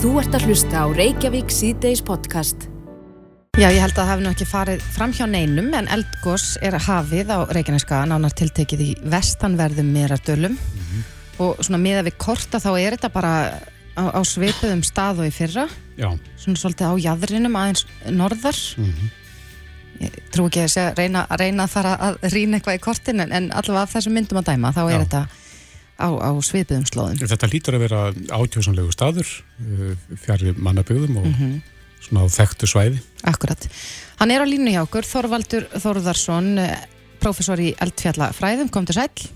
Þú ert að hlusta á Reykjavík síðdeis podcast. Já, ég held að það hafi nú ekki farið fram hjá neinum en eldgós er hafið á Reykjaneska nánar tiltekið í vestanverðum meradölum. Og svona miða við korta þá er þetta bara á, á svipuðum stað og í fyrra. Já, svona svolítið á jæðrinum aðeins norðar. Ég trú ekki að segja, reyna, að reyna að fara að rýna eitthvað í kortin en, en allavega af þessum myndum að dæma þá er Já. þetta á, á svipuðum slóðum þetta lítur að vera átjósanlegu staður uh, fjari mannabygðum og Mhm. svona á þekktu svæði. Akkurat. Hann er á línu hjá okkur, Þorvaldur Þórðarsson, eh, prófessor í eldfjallafræðum, kom til sæll.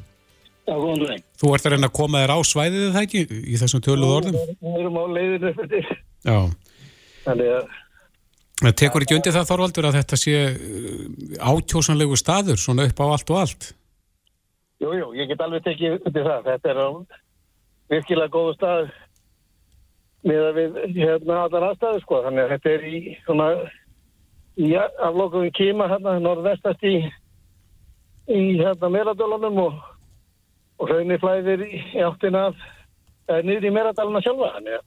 Já, góðan daginn. Þú ert að reyna að koma þér á svæðið það ekki í þessum töluð orðum? Við erum á leiðinu upp til. Já. Þannig að, Það tekur ekki undir það Þorvaldur að þetta sé átjósanlegu staður svona upp á allt og allt. Jú, jú, ég get alveg tekið undir það. Þetta er á virkilega góðu stað með að við hérna allar aðstæðu, sko. Þannig að þetta er í svona, í aflokuðum kýma hérna, norðvestast í, í hérna meradölunum og, og hraunni flæðir í, áttina af, eða niður í meradaluna sjálfa. Þannig að,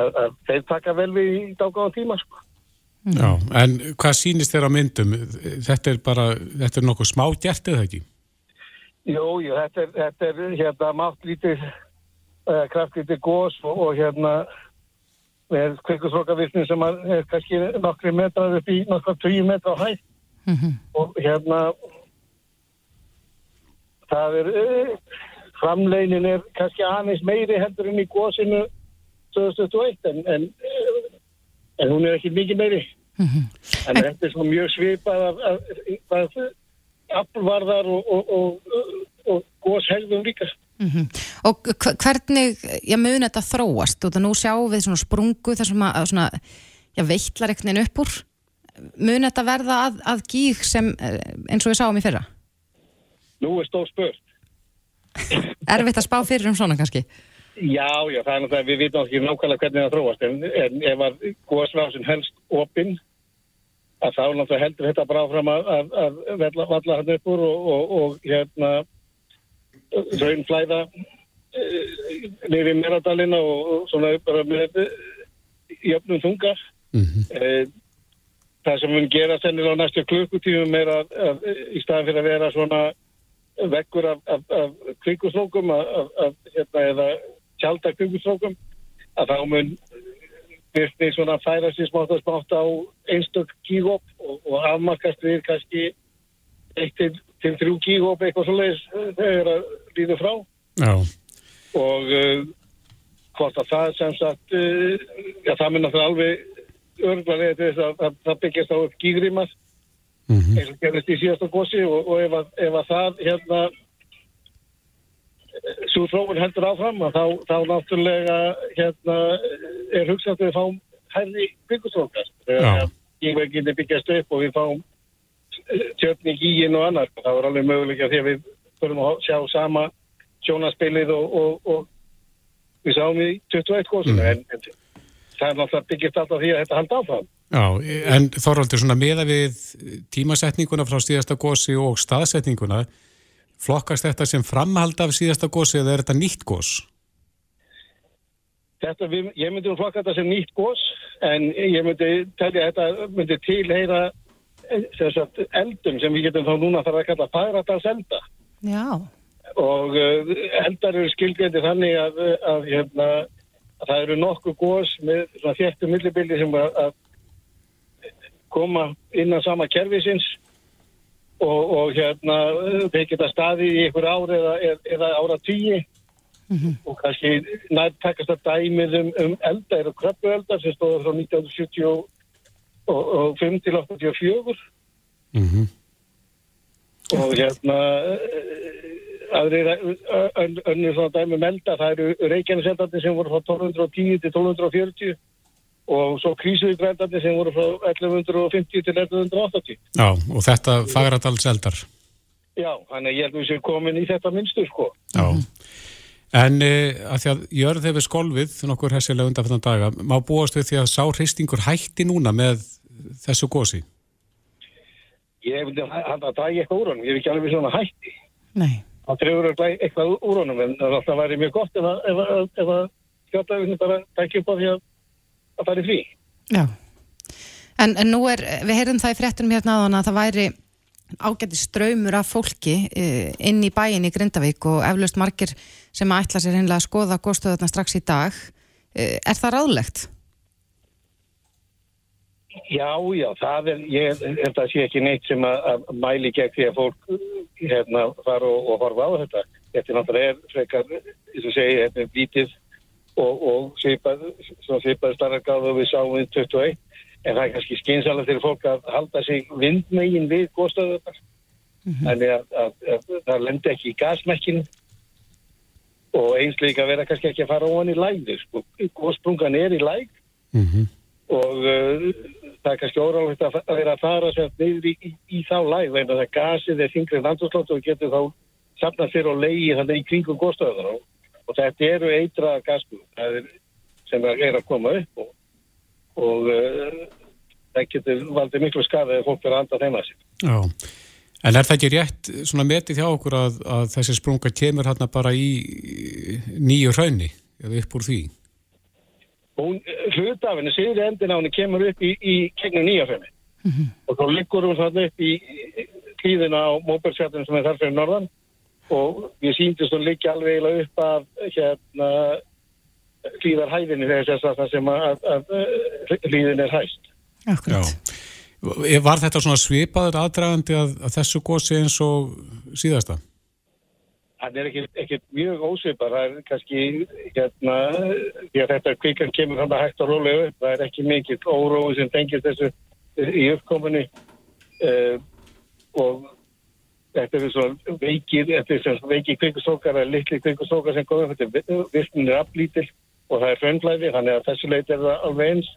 að, að þeir taka vel við í dágáðan tíma, sko. Já, en hvað sýnist þér á myndum? Þetta er bara, þetta er nokkuð smá gert eða ekki? Jú, jú, þetta er, þetta er hérna máttlítið, uh, kraftlítið gós og, og hérna með kvikuslokavirknin sem er kannski nokkri metrar upp í nokkra 20 metra á hæð Mhm. og hérna það er uh, framleinin er kannski aðeins meiri heldur en í gósinu 2021 en, en, en hún er ekki mikið meiri Mhm. en þetta er svona mjög svipað af, af, af, af aflvarðar og, og, og, og, og góshegðum líka Mhm. Og hv- hvernig, já, mun þetta þróast? Og það nú sjáum við svona sprungu þar sem að svona, já, veitlar einhvern veginn upp úr. Mun þetta verða að, að gíg sem, eh, eins og við sáum í fyrra? Nú er stór spurt Erfitt að spá fyrir um svona kannski? Já, já, það er náttúrulega, við vitum ekki nákvæmlega hvernig það þróast en, en ef að góðsvásin helst opinn að þá náttúrulega heldur þetta bara áfram að, að, að valla, valla hann upp úr og, og, og hérna raunflæða niður í meradalina og, og svona bara með eh, jöfnum þunga. Mm Eh, það sem mun gera sennilega á næstu klukkutífum er að, að í staðan fyrir að vera svona vekkur af, af, af að, hérna, eða tjálta kvikusrókum að þá mun virkni svona færa sér smátt og smátt á einstök kígóp og, og afmarkast við kannski eitt til, til þrjú kígóp eitthvað svoleiðis eh, þegar að líður frá. Já, og uh, hvort að það sem sagt uh, já það mun náttúrulega alveg örgulega til þess að, að það byggjast á upp gígrímar mm eins og gerist í síðasta gósi og, og ef, að, ef að það hérna svo þróun heldur áfram þá, þá náttúrulega hérna er hugsað að við fáum herri byggustrókast þegar gígveginni byggjast upp og við fáum tjötni gígin og annar þá er alveg möguleika því að við förum að sjá sama sjónaspilið og, og, og við sáum í 21 gósinu en, en það er náttúrulega byggjast alltaf því að þetta halda áfram. Já, en Þorvaldur, svona meða við tímasetninguna frá síðasta gósi og staðsetninguna, flokkast þetta sem framhald af síðasta gósi eða er þetta nýtt gós? Þetta, við, ég myndi nú flokka þetta sem nýtt gós en ég myndi telja að þetta myndi tilheyra eh, sem sagt, eldum sem við getum þá núna þarf að kalla fagratans elda Já. og uh, eldar eru skilgrendi þannig að, að, hérna, að það eru nokkuð gós með svona þéttu millibildi sem að, að koma innan sama kerfisins og, og hérna þeir geta staði í ykkur ár eða, eða ára tíi og kannski nærtakast að dæmið um, um elda eru krabbueldar sem stóður frá 1975 til 84 Mm og hérna ön- önnur svona dæmi melda það eru reykjarniseldandi sem voru frá 1210 til 1240 og svo krísuðgrændandi sem voru frá 1150 til 1180 Já, og þetta fagradals eldar. já, þannig að ég held að við séum komin í þetta minnstur sko Já. En e, að því að jörð hefur skolvið nokkur hessilega undanfættan daga, má búast við því að sá hristingur hætti núna með þessu gósi? ég að hann að dragi eitthvað úr honum ég er ekki alveg svona hætti Nei. hann trefur eitthvað úr honum en það væri mjög gott ef að, ef að, ef að þjóttaðurinn bara tækja upp á því að, að fara í frí. Já. En, en nú er, við heyrðum það í fréttunum hérna aðan að það væri ágætti ströymur af fólki eh, inn í bæin í Grindavík og eflaust margir sem að ætla sér hinnlega að skoða góðstöðuna strax í dag. Eh, Er það ráðlegt? Já, já, það er, ég held að sé ekki neitt sem að, að mæli gegn því að fólk hérna fara og, og horfa á þetta. Þetta er náttúrulega frekar, eins og segi, þetta er vítið og, og svipað, svipað starra gáðu við sáum við 21, en það er kannski skynsalega fyrir fólk að halda sig vindmegin við góðstöðunar. Þannig að, að, að það lendi ekki í gasmekkinu og eins líka vera kannski ekki að fara ofan í lægðu. Sko. Góðsprungan er í læg Mm og uh, það er kannski órálegt að að vera að fara sér niður í, í, í þá læg vegna það gasið er þingri landslótt og getur þá safnað sér og leiði þannig í kringum góðstöðunar og, og þetta eru eitra gasbúð sem er að koma upp og, og uh, það getur valdið miklu skafið ef fólk verður að anda þeim að sér. Já, en er það ekki rétt svona metið hjá okkur að, að þessi sprunga kemur hérna bara í nýju hraunni eða upp úr því? Hún, hlutafinu, síðri endin á henni kemur upp í, í kegnu nýjafemi og þá liggur hún þarna upp í klíðina á móbergsfjallinu sem er þar fyrir norðan og við síndist hún liggja alveg eiginlega upp af hérna klíðarhæðinu þegar þess að sem að, að, að klíðin er hæst. Akkurat. Já. Var þetta svona svipaður aðdragandi að, að þessu gósi eins og síðasta? Það er ekki, ekki mjög ósvipar, það er kannski hérna, því að þetta kvikan kemur hann að hægt og rólega upp, það er ekki mikið órói sem tengist þessu í uppkominni uh, og þetta er svona veikir, þetta er svona veikir kvikustókar eða litli kvikustókar sem góðum, þetta er virknin er aflítil og það er fröndlæði, þannig að þessu leit er það alveg eins.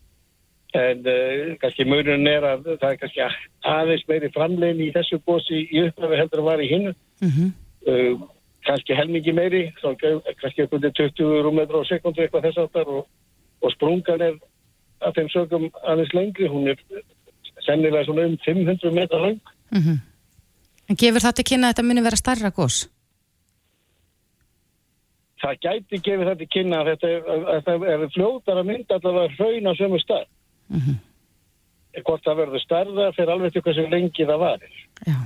En uh, kannski mörgurinn er að það er kannski aðeins meiri framlegin í þessu gósi í upphafi heldur að var í hinnu Mm uh, kannski helmingi meiri, svona, kannski eitthvað 20 rúmetrar á sekundu eitthvað þess aftar og, og sprungan er að þeim sögum aðeins lengri, hún er sennilega svona um 500 metrar lang. En gefur það til kynna að þetta muni vera starra gós? Það gæti gefið þetta til kynna að þetta er, er fljótar að mynda allavega hraun á sömu stað. Hvort það verður starða fyrir alveg til hversu lengi það varir. Já.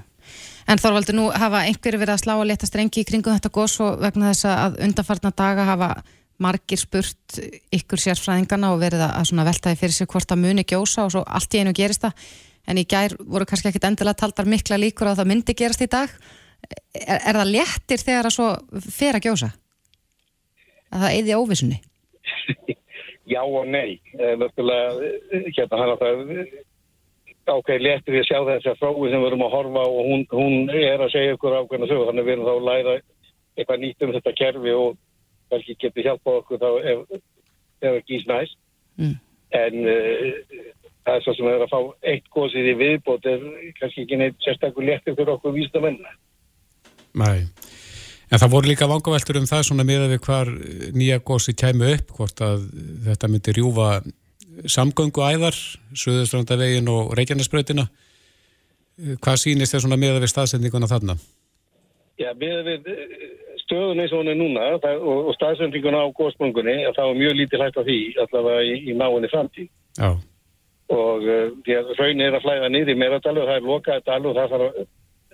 En Þorvaldur, nú hafa einhverju verið að slá að leta strengi í kringum þetta gós og vegna þess að undarfarna daga hafa margir spurt ykkur sérfræðingana og verið að veltaði fyrir sig hvort það muni gjósa og svo allt í einu gerist það. En í gær voru kannski ekkit endilega taldar mikla líkur á að það myndi gerast í dag. Er, er það léttir þegar að svo fer að gjósa? Að það eyði óvissunni? Já og nei. Eh, Náttúrulega, eh, hérna hann að það ákveði léttir við að sjá þess að frói sem við erum að horfa og hún, hún er að segja ykkur ákveðna sögur þannig við erum þá að læra eitthvað nýtt um þetta kerfi og kannski getur hjálpað okkur þá ef, ef það gís næst Mm. en uh, það er svo sem er að fá eitt gósið í viðbót er kannski ekki neitt sérstaklega léttir fyrir okkur vísdamenn Nei. En það voru líka vangaveltur um það svona miða við hvar nýja gósi kæmu upp, hvort að þetta myndi rjúfa samgöngu æðar, Suðustrandavegin og Reykjanesbrautina. Hvað sýnist þér svona miða við staðsendinguna þarna? Já, við, við stöðun eins og hún er núna það, og, og staðsendinguna á góðsprungunni þá er mjög lítið hægt á því allavega í, í náinni framtíð Já. Og uh, því að raun er að flæða niður í Meradal og það er lokað dal og það þarf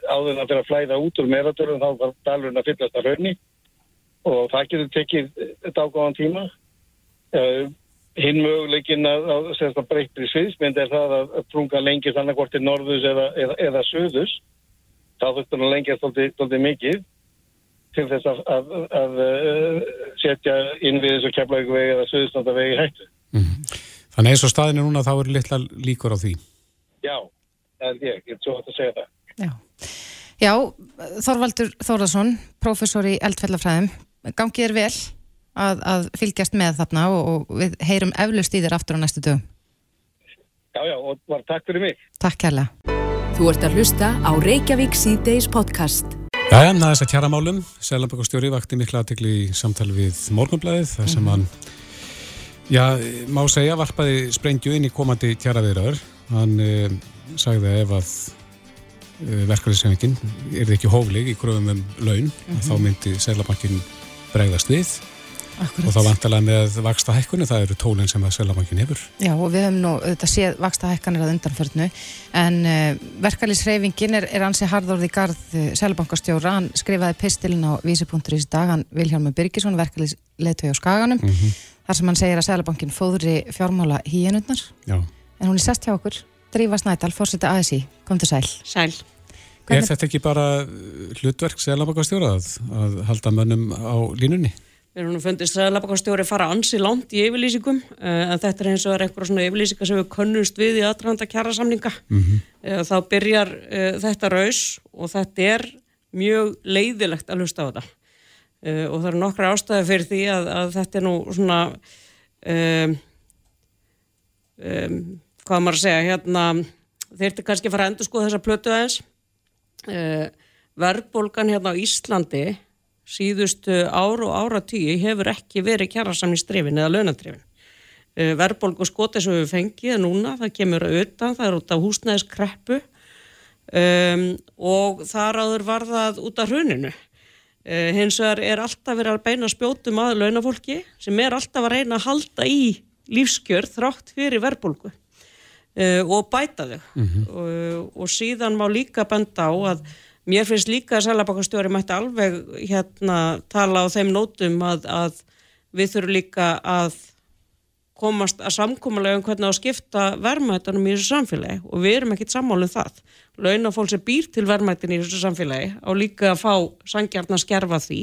áður að vera að flæða út úr Meradal og þá var dalurinn að fyllast að raunni og það getur tekið dágáðan tíma. Uh, hinn möguleikin að, að, að, breytri sviðsmynd er það að, trunga lengist annarkvort til norðus eða, eða, eða söðus þá þurftur að lengja stoltið mikið til þess að, að, setja inn við þessu keflaugvegi eða söðustandavegi hættu. Þannig eins og staðinu núna þá eru litla líkur á því. Já, er ég, ég er svo hægt að segja það. Já. Já, Þorvaldur Þórðarsson, prófessor í eldfellafræðum, gangið er vel að, að fylgjast með þarna og, og við heyrum eflust í þér aftur á næstu dögum. Já, já, og var takk fyrir mig. Takk kærlega. Þú ert að hlusta á Reykjavík C-Days podcast. Jæja, það er þess að kjaramálum. Sælambakastjóri vakti mikla aðtekli í samtali við morgunblæðið þar sem hann, já, má segja, varpaði sprengju inn í komandi kjaraviðraður. Hann uh, sagði að ef að uh, verkefliðsefingin er ekki hófleg í kröfum um laun, þá myndi Sælabankin bregðast við Akkurat. og þá vantalega með vaksta hækkunni, það eru tólinn sem að Sælabankin hefur. Já, og við höfum nú auðvitað séð vaksta hækkanir að undanförnu, en uh, verkalýsreifingin er, er ansi harðorði garð uh, Sælabankastjóra, hann skrifaði pistilin á vísi.is dag, hann Vilhjálmur Birgisson, verkalýsleitögi á Skaganum, Mm þar sem hann segir að Sælabankin fóðri fjármála Já. en hún er sest hjá okkur, Drífa Snædal, fórseti ASI, kom til sæl. Sæl. Er þetta ekki bara hlutverk Sælabankastjóra að, að halda mönnum á línunni? Við erum fundist að Labakastjóri fara ansi langt í yfirlýsingum uh, en þetta er eins og er einhverja svona yfirlýsingar sem við könnumst við í aðranda kjara samninga. Mm -hmm. uh, þá byrjar uh, þetta raus og þetta er mjög leiðilegt að hlusta á þetta. Uh, og það eru nokkra ástæði fyrir því að, að þetta er nú svona um, um, hvað maður að segja hérna, þeir eru kannski að fara að endur skoða þessa plötu aðeins. Uh, verðbólgan hérna á Íslandi síðustu ár og ára tíu hefur ekki verið kjærasamningsdrifin eða launatrifin. Uh, verðbólgu skoti sem við fengið núna, það kemur auðvitað, það er út af húsnæðiskreppu. Um, og þar áður var það út af hruninu hins vegar er alltaf verið að beina spjótum að launafólki sem er alltaf að reyna að halda í lífskjör þrátt fyrir verðbólgu uh, og bæta þau. Og, og síðan má líka benda á að mér finnst líka að Sælabakastjóri mætti alveg hérna tala á þeim nótum að, að við þurfum líka að komast að samkómulega um hvernig á að skipta verðmættanum í þessu samfélagi og við erum ekkit sammálum það. Launafólk sem býr til verðmættin í þessu samfélagi á líka að fá sangjarn að skerfa því.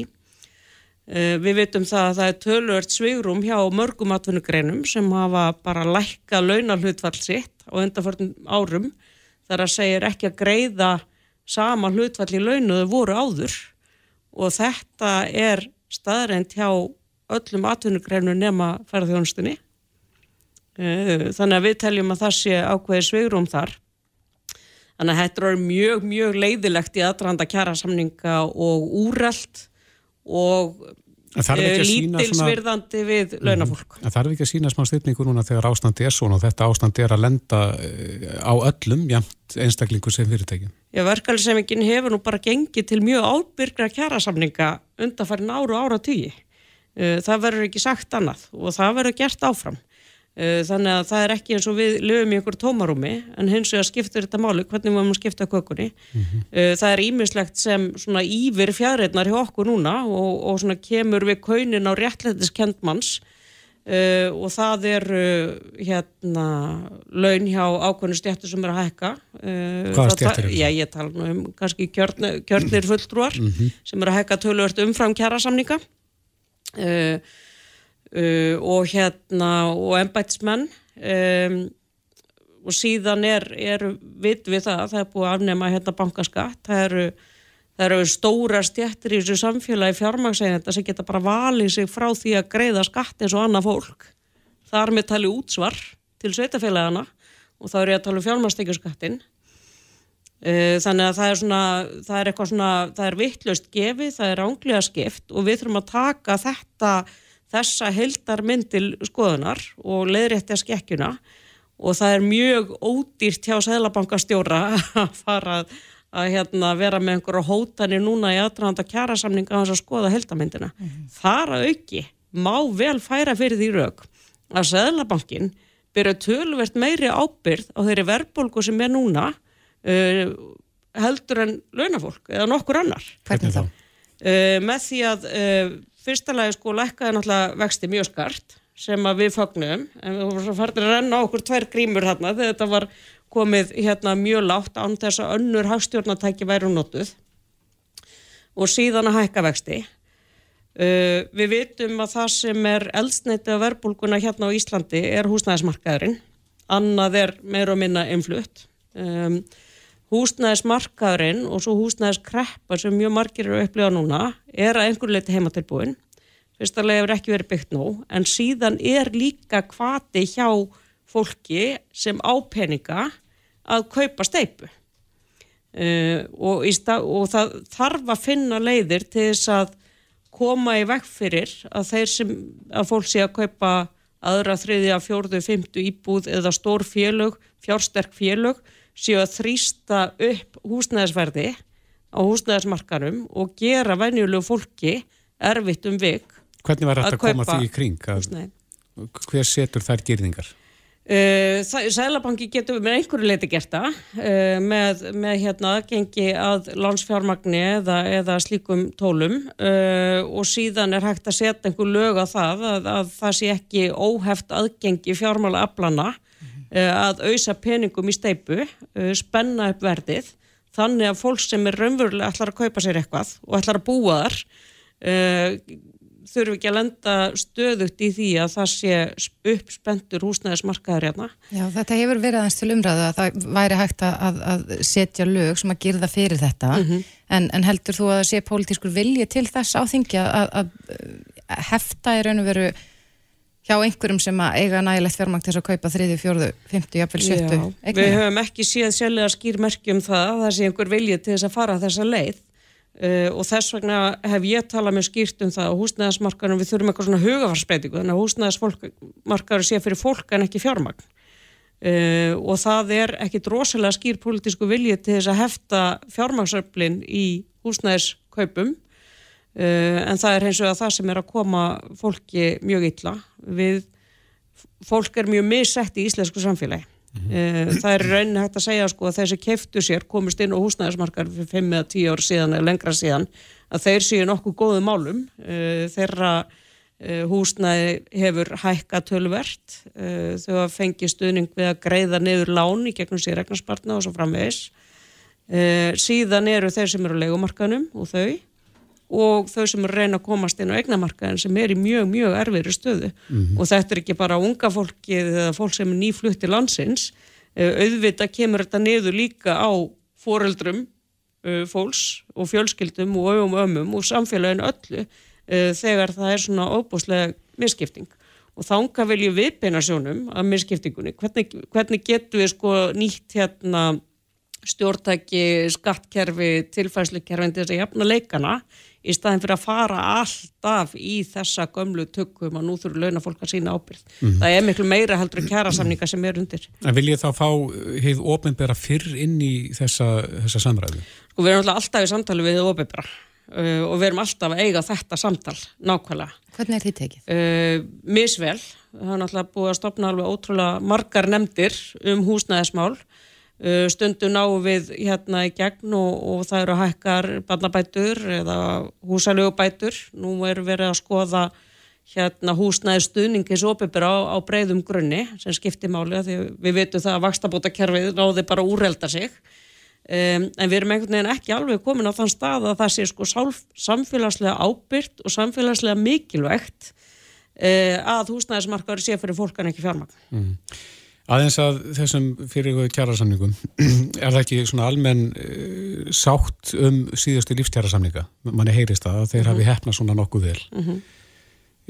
Uh, við veitum það að það er tölvört svigrum hjá mörgum atvinnugreinum sem hafa bara lækka launalhutfall sitt á undanförnum árum þar að segja ekki að greiða sama hlutfall í launuðu voru áður og þetta er staðrænt hjá öllum atvinnugreinum nema ferðarþjónustunni. Uh, Þannig að við teljum að það sé ákveði svigrum þar. Þannig að þetta er mjög, mjög leiðilegt í aðranda kjara samninga og úrelt og svona- lítilsvirðandi við launafólk. En þarf ekki að sína smá styrningu núna þegar ástandi er svona og þetta ástandi er að lenda eh, á öllum, jæmt einstaklingu sem fyrirtækjum. Já, verkefælisefingin hefur nú bara gengið til mjög ábyrgra kjærasamninga undanfærin áru og ára tíu. Það verður ekki sagt annað og það verður gert áfram. Uh, Þannig að það er ekki eins og við lögum í einhver tómarúmi en hins vegar skiptur þetta máli hvernig við máum skipta kökunni. Uh, Það er ímislegt sem svona yfir fjæðreitnar hjá okkur núna og, og svona kemur við kaunin á réttlætiskendmanns uh, og það er uh, hérna laun hjá ákveðinu stjættu sem er að hækka. Uh, Hvaða stéttir eru það? Já, ég tala nú um kannski kjörn, kjörnir fulltrúar sem eru að hækka tölvört umfram kjærasamninga. Uh, uh, og hérna og embætismenn um, og síðan er, er vit við það, það er búið að afnema hérna bankaskatt, það eru það eru stóra stjættir í þessu samfélagi fjármagsegenda sem geta bara valið sig frá því að greiða skatt eins og annað fólk. Þar með tali útsvar til sveitafélagana og þá er ég að tala um fjármagstekjuskattin Eh, Þannig að það er svona, það er eitthvað svona, það er vittlust gefið, það er ánglega skipt og við þurfum að taka þetta, þessa heildarmynd til skoðunar og leiðrétti að skekkjuna og það er mjög ódýrt hjá Sæðlabankastjóra að fara að, hérna, vera með einhverja hótanir núna í aðdraðanda kjærasamninga að að skoða heildarmyndina. Þar að auki má vel færa fyrir því rauk að Sæðlabankin byrja tölvert meiri ábyrð á þeirri verðbólgu sem er núna uh, heldur en launafólk eða nokkur annar Hvernig þá? uh, með því að uh, fyrsta lagi sko lækkaði náttúrulega vexti mjög skart sem við fagnum en við farnir að renna okkur tvær grímur hérna þegar þetta var komið hérna mjög lágt án þess að önnur hagstjórnatæki væru notuð. Og síðan að hækka vexti. Uh, við vitum að það sem er eldsneiti af verbulguna hérna á Íslandi er húsnæðismarkaðurinn. Annað er meira og minna influtt um, húsnæðismarkaðurinn og svo húsnæðiskreppa sem mjög margir eru að upplifa núna er að einhverju leiti heimatilbúin. Fyrstulega hefur ekki verið byggt nóg en síðan er líka kvati hjá fólki sem á peninga að kaupa steipu uh, og, í stað, og það þarf að finna leiðir til þess að koma í vekk fyrir að þeir sem að fólk sé að kaupa aðra þriðja, fjórðu, fymtu íbúð eða stór félög, fjársterk félög séu að þrýsta upp húsnæðisverði á húsnæðismarkanum og gera venjulegu fólki erfitt um vik Hvernig var þetta að að koma því í kring? Að, hver setur þær gyrðingar? Uh, Sælabanki getur með einhverju leiti gert það uh, með, með hérna aðgengi að landsfjármagni eða, eða slíkum tólum uh, og síðan er hægt að setja einhver lög á það að, að það sé ekki óheft aðgengi fjármála aflana að auðsa peningum í steipu, spenna upp verðið þannig að fólk sem er raunverulega ætlar að kaupa sér eitthvað og ætlar að búa þar þurfi ekki að lenda stöðugt í því að það sé uppspendur húsnæðismarkaður hérna. Já, þetta hefur verið aðeins til umræðu að það væri hægt að, að setja lög sem að gerða fyrir þetta en, en heldur þú að það sé pólitískur vilji til þess áþingja að, að hefta í raun og veru hjá einhverjum sem að eiga nægilegt fjármang til þess að kaupa þriði, fjórðu, fymtu, jafnvel sjöttu. Við höfum ekki síðan sérlega skýrmerki um það að það sé einhver vilji til þess að fara þessa leið. Uh, og þess vegna hef ég talað með skýrt um það að húsnæðismarkaðum við þurfum eitthvað svona hugafarsbreytingu þannig að húsnæðismarkaður sé fyrir fólk en ekki fjármagn. Uh, og það er ekki drosalega skýr politísku vilji til þess að hefta fjármagsöflin í húsnæðiskaupum. Uh, en það er að við fólk er mjög missett í íslensku samfélagi. Mm -hmm. það er raunin hægt að segja sko, að þessi keftu sér komist inn á húsnæðismarkar fyrir 5 eða 10 ár síðan eða lengra síðan að þeir séu nokkuð góðu málum. Eh, þeirra eh, húsnæði hefur hækka tölvert þau hafa fengið stuðning við að greiða niður lán í gegnum sér regnarspartna og svo framvegis. Síðan eru þeir sem eru á legumarkanum og þau og þau sem eru reyna að komast inn á eignamarkaðin sem er í mjög, mjög erfiðri stöðu. Mm -hmm. og þetta er ekki bara unga fólki eða fólk sem er nýflutt í landsins. Auðvitað kemur þetta niður líka á foreldrum fólks og fjölskyldum og öfum ömum og samfélaginu öllu þegar það er svona óbúslega misskipting. Og þánga viljum við beina sjónum af misskiptingunni. Hvernig, hvernig getur við sko nýtt hérna stjórntæki, skattkerfi, tilfæslukerfi til þess að jafna leikana í staðin fyrir að fara alltaf í þessa gömlu tökum að nú þurfur launafólk að sína ábyrð. Mm -hmm. Það er miklu meira heldur en kjærasamninga sem er undir. En vil ég þá fá heið ofinbera fyrr inn í þessa, þessa samræðu? Sko við erum alltaf í samtali við heið ofinbera uh, og við erum alltaf að eiga þetta samtal nákvæmlega. Hvernig er þið tekið? Uh, misvel. Það er náttúrulega búið að stopna alveg ótrúlega margar nefndir um húsnæðismál stundu náum við hérna í gegn og, og það eru hækkar barnabætur eða húsalögubætur nú er verið að skoða hérna húsnæði stuðningis opibur á, á breyðum grunni sem skiptir máli að því við veitum það að vakstabótakerfið ráði bara úrelda sig. Um, en við erum einhvern veginn ekki alveg komin á þann stað að það sé sko sálf, samfélagslega ábyrgt og samfélagslega mikilvægt uh, að húsnæðismarkaður sé fyrir fólk en ekki fjármagn. Mm. Aðeins að þessum fyrir kjærasamningum, er það ekki svona almenn uh, sátt um síðustu lífstjærasamninga? Manni heyrist það að þeir mm -hmm. hafi hefnað svona nokkuð vel. Mm -hmm.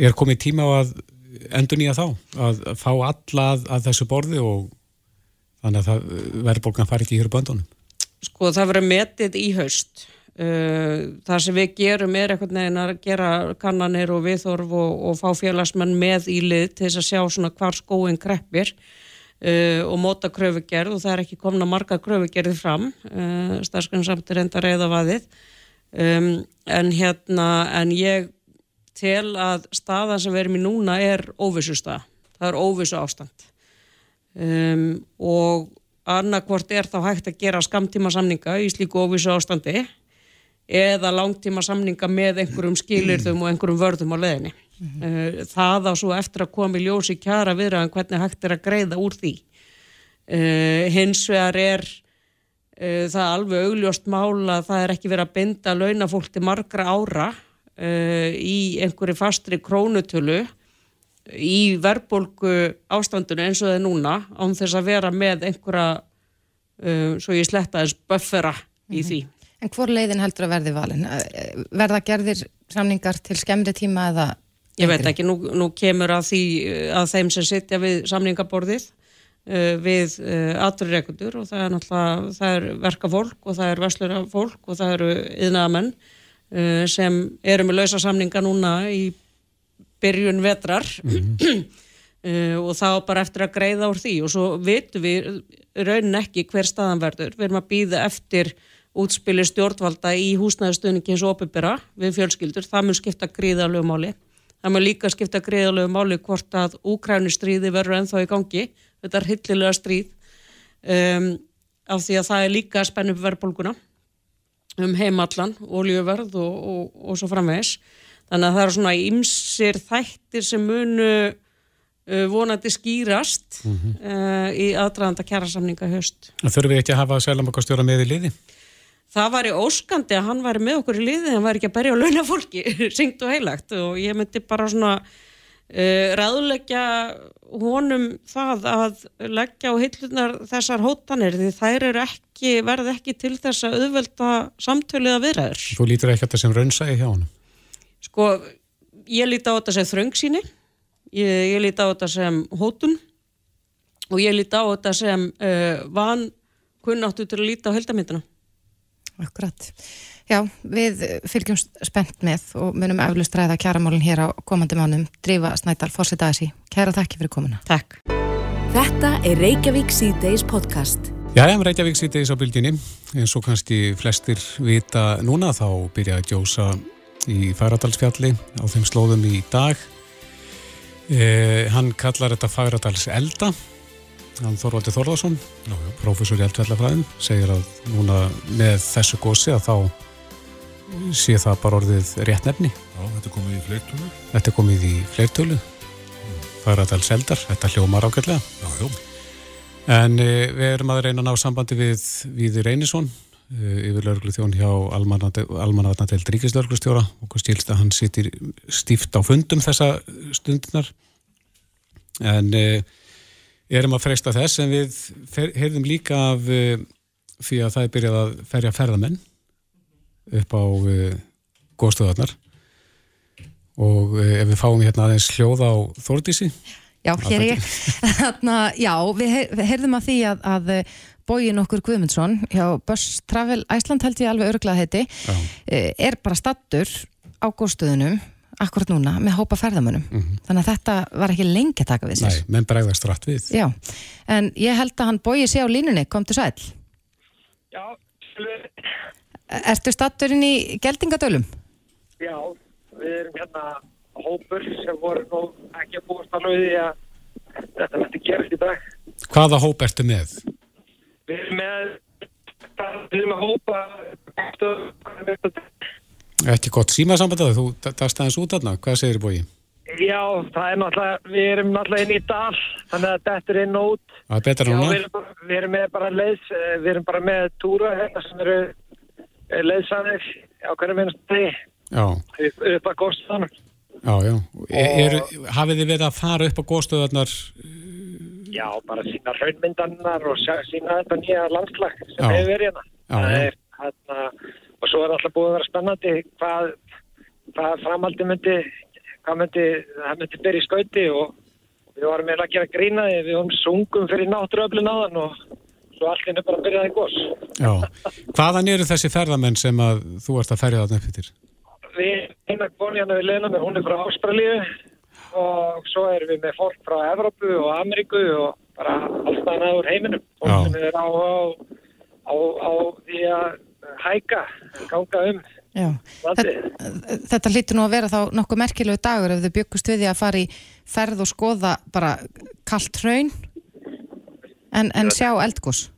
Er komið tíma á að endur nýja þá? Að fá alla að, að þessu borði og þannig að verðbólgan fari ekki í hér böndunum? Sko það verður metið í haust. Uh, það sem við gerum er eitthvað neginn að gera kannanir og viðþorf og, og fá félagsmenn með í lið til þess að sjá svona hvar skóin kreppir Uh, og móta kröfugerð og það er ekki komna marga kröfugerði fram. Uh, starfsgrunn samt er enda reyðavaðið um, en hérna en ég tel að staðan sem við erum í núna er óvissu stað, það er óvissu ástand um, og annarkvort er þá hægt að gera skamtíma samninga í slíku óvissu ástandi eða langtíma samninga með einhverjum skilirðum og einhverjum vörðum á leðinni Mm -hmm. það á svo eftir að koma í ljósi kjara viðraðan hvernig hægt er að greiða úr því uh, hins vegar er uh, það alveg augljóst mála að það er ekki verið að binda launafólk til margra ára uh, í einhverju fastri krónutölu í verðbólgu ástandinu eins og það er núna án þess að vera með einhverja svo ég sletta þess buffera í mm -hmm. því En hvor leiðin heldur að verði valin? Verða gerðir samningar til skemmri tíma eða Ég veit ekki, nú, nú kemur að, því, að þeim sem sitja við samningaborðið uh, við uh, aturreikundur og það er náttúrulega, það er verkafólk og það er verslura fólk og það eru yðnaðamenn uh, sem eru með lausa samninga núna í byrjun vetrar. Mm -hmm. og þá bara eftir að greiða úr því. Og svo veitum við raunin ekki hver staðan verður, við erum að býða eftir útspili stjórnvalda í húsnæðastöðningi eins og opibera við fjölskyldur, það mun skipta gríða lögmáli Það maður líka skipta greiðalegu máli hvort að úkrænustríði verður ennþá í gangi, þetta er hillilega stríð um, af því að það er líka spennum verðbólguna um heimallan, oljuverð og, og, og svo framvegis. Þannig að það eru svona ymsir þættir sem munu uh, vonandi skýrast mm -hmm. uh, í aðdraðanda kjærasamninga höst. Þurfum við ekki að hafa selamakastjóra með í liði? Það var í óskandi að hann væri með okkur í liði, hann væri ekki að berja á launafólki, syngt og heilagt og ég myndi bara svona uh, ræðulegja honum það að leggja á hillunar þessar hótanir því þær eru ekki, verð ekki til þess að auðvelda samtöluða viðræður. Þú lítur ekki að þetta sem raunsæði hjá honum? Sko, ég líti á þetta sem þröngsíni, ég, ég líti á þetta sem hótun og ég líti á þetta sem uh, van kunnáttu til að líti á heldamindina. Akkurat. Já, við fylgjum spennt með og munum eflust ræða kjæramálinn hér á komandi mánum. Drífa Snædal, fórsett aðeins í. Kæra takk fyrir komuna. Takk. Þetta er Reykjavík C-Days podcast. Já, ég hef Reykjavík C-Days á bylginni. En svo kannski flestir vita núna þá byrjaði að gjósa í Færadalsfjalli á þeim slóðum í dag. Eh, hann kallar þetta Færadals elda Þorvaldi Þorðarsson professor í eldfjallafræðin segir að núna með þessu gósi að þá sé það bara orðið rétt nefni. Já, þetta er komið í fleirtölu. Þetta er komið í fleirtölu. Mm. það er tala seldar, þetta hljómar ágætlega. Já, já. En e, við erum að reyna að ná sambandi við Víði Reynisson e, yfir lauruglu þjón hjá Almanatnadel Ríkislaurglustjóra og hvað stílst að hann sittir stíft á fundum þessa stundunar en e, erum að freysta þess en við heyrðum líka af uh, því að það er byrjað að ferja ferðamenn upp á uh, góðstöðarnar og uh, ef við fáum hérna aðeins hljóða á Þordísi Já, hér er ég. Þarna, Já, við, heyr, við heyrðum að því að, að bógin okkur Guðmundsson hjá Börs Travel Æsland held ég alveg örglað heiti er bara stattur á góðstöðunum akkurat núna með hópa ferðamönnum. Mm -hmm. þannig að þetta var ekki lengi að taka við sér. Nei, menn bregðast rætt við. Já, en ég held að hann bóið sér á línunni. Kom til sæl Já, Ertu statturinn í Geldingadölum? Já, við erum hérna hópur sem voru nú ekki að búast alveg því að þetta verður gerst í dag. Hvaða hóp ertu með? Við erum með við erum með hópa Ekki gott símasamband að þú dast aðeins út aðna, hvað segir þér bói? Já, það er náttúrulega, við erum náttúrulega inn í dal, þannig að þetta er inn og út. Það er betra núna? Já, við erum, við erum með bara leiðs, við erum bara með túra hérna sem eru leiðsanir á hvernig minnst þið upp, að góðstöðanar. Já, já. Er, hafið þið verið að fara upp á góðstöðanar? Já, bara sína raunmyndannar og sína þetta nýja landslag sem hefur verið hérna. Já, já. Er, hérna og svo er alltaf búið að vera spennandi hvað, hvað framaldi myndi hvað myndi, það myndi byrja í skauti og við varum meira að gera grína því. Við varum sungum fyrir náttúruöflin áðan og svo allt er bara að byrja það í gos. Já, hvaðan eru þessi ferðamenn sem að þú ert að ferja það nefnir? Við, eina koni hérna við leina með, hún er frá Ástralíu og svo erum við með fólk frá Evrópu og Ameríku og bara alltaf náður heiminum. Og sem er á, á, á, á því að hæka, ganga um þetta, þetta hlýttur nú að vera þá nokkuð merkilegu dagur ef þau byggust við því að fara í ferð og skoða bara kallt hraun en, en sjá eldgós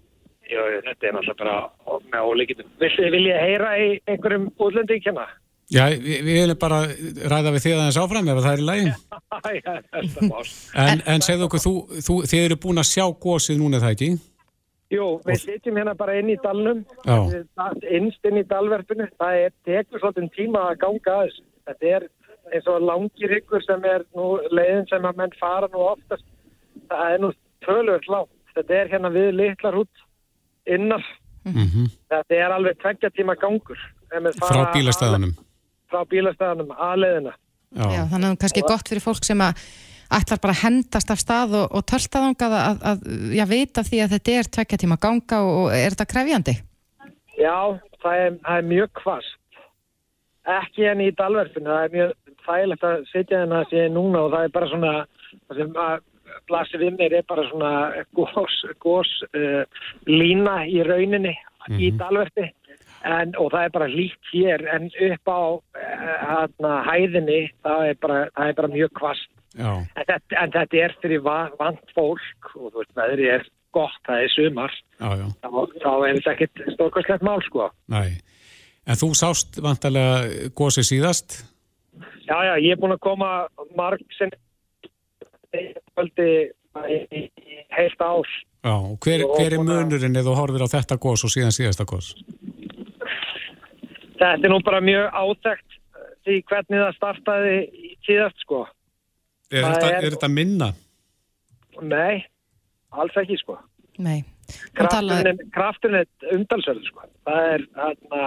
Jú, þetta er náttúrulega bara með ólíkitum Vil ég heyra í einhverjum útlöndi ekki hana? Já, við, við viljum bara ræða við því að það er sáfram ef það er í lægin En, en segðu okkur, þú, þú, þið eru búin að sjá gósið núna það ekki? Jú, við sitjum hérna bara inn í dalnum, innst inn í dalverfinu, það er tekur svolítið tíma að ganga aðeins. Þetta er eins og langir ykkur sem er nú leiðin sem að menn fara nú oftast. Það er nú tölvöld langt. Þetta er hérna við litlar hút innar. Mm -hmm. Þetta er alveg tveggja tíma gangur. Frá bílastæðanum? Frá bílastæðanum, aðleiðina. Já. Já, þannig að það er kannski gott fyrir fólk sem að ætlar bara að hendast af stað og, og töltaðangað að, að, að já, vita því að þetta er tvekja tíma ganga og, og er þetta krefjandi? Já, það er, það er mjög kvast. Ekki enn í dalverfinu, það er mjög þægilegt að sitja þennan að sé núna og það er bara svona, það sem að blasir við mér er bara svona gós, gós uh, lína í rauninni mm -hmm. í dalverfi en, og það er bara lít hér en upp á hérna, hæðinni það er bara, það er bara mjög kvast en þetta, en þetta er fyrir va- vant fólk og þú veist, veðri er gott, það er sumar já, já, þá, þá er þetta ekkert stórkvæslegt mál sko næ. En þú sást vantarlega gósi síðast? Já, já, ég er búin að koma marg sem kvöldi í, heilt ás. Já, hver, hver er munurinn eða horfir á þetta gós og síðan síðasta gós? Þetta er nú bara mjög átækt því hvernig það startaði í síðast, sko. Er, þetta, er- er þetta minna? Nei, alls ekki, sko. Nei. Krafturinn er, krafturinn er umdalsverður, sko. Það er, hana,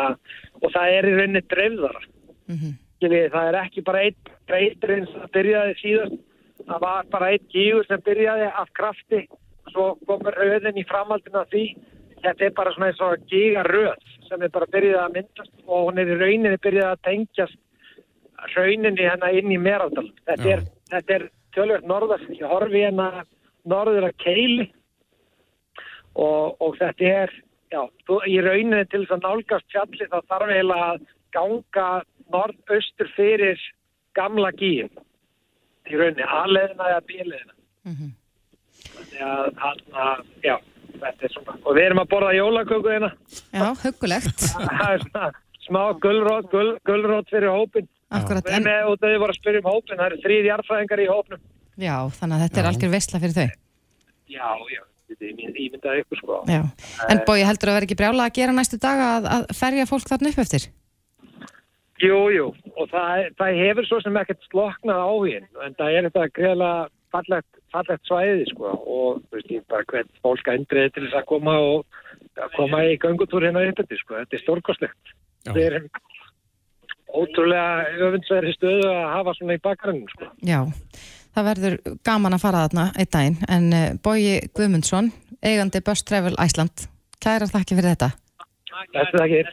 og það er í rauninni dreifðara. Mhm. Skilji, það er ekki bara einn breytirinn sem byrjaði síðast. Það var bara einn gígur sem byrjaði af krafti. Svo komur röðin í framhaldinu af því. Þetta er bara svona eins og gígaröð sem er bara byrjaði að myndast og hún er í rauninni byrjaði að tengjast rauninni hérna inn í Meraldal. Þetta Já. er, þetta er tölvöld norðar. Ég horfi hérna norður að keili og, og þetta er, já, þú, í rauninni til þess að nálgast fjalli þá þarf eiginlega að ganga norðaustur fyrir gamla gíin í rauninni, aðleðina eða bíleðina. Mhm. Þannig að, hann, að, já, þetta er svona. Og við erum að borða jólaköku hérna. já, svona smá gullrót, gull, gullrót fyrir hópin. Akkurat, en, með út að þið voru að spyrja um hópin, það eru þrýð jarðfræðingar í hópnum. já, þannig að þetta er algjör veistla fyrir þau. Já, já, þetta er ímyndað ykkur sko. Já. En bói, heldur að vera ekki brjála að gera næstu daga að, að ferja fólk þarna upp eftir? Jú, jú, og það, það hefur svo sem ekkert sloknað á hinn, en það er þetta greiðlega fallegt, fallegt svæði, sko, og þú veist, ég bara hvern fólk að endriði til þess að koma og að koma í göngutúr hérna upp eftir, sko, þetta er stórkostlegt. Já. Við erum ótrúlega öfundsverði stöðu að hafa svona í bakgrannum, sko. Já, það verður gaman að fara þarna einn daginn, en uh, Bói Guðmundsson, eigandi Bus Travel Æsland, kærar þakki fyrir þetta. Þetta er ekki.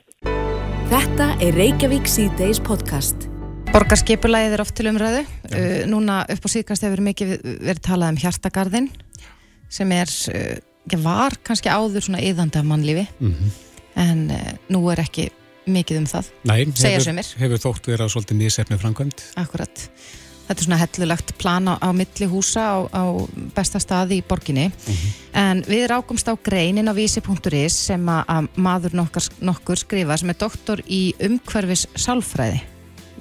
Þetta er Reykjavík C-Days podcast. Borgarskipulæðið er oft til umræðu. Uh, núna upp á síðkast hefur mikið verið talað um hjartagarðin sem er, uh, var kannski áður svona yðandi af mannlífi Mhm. en uh, nú er ekki mikið um það, Nei, Segja hefur, sumir. hefur þótt vera svolítið nýsefni framkvæmt. akkurat. Þetta er svona hellulegt plan á, á milli húsa á, á besta staði í borginni en við rákumst á greinin á vísi.is sem að, að maður nokkar, nokkur skrifa sem er doktor í umhverfis sálfræði.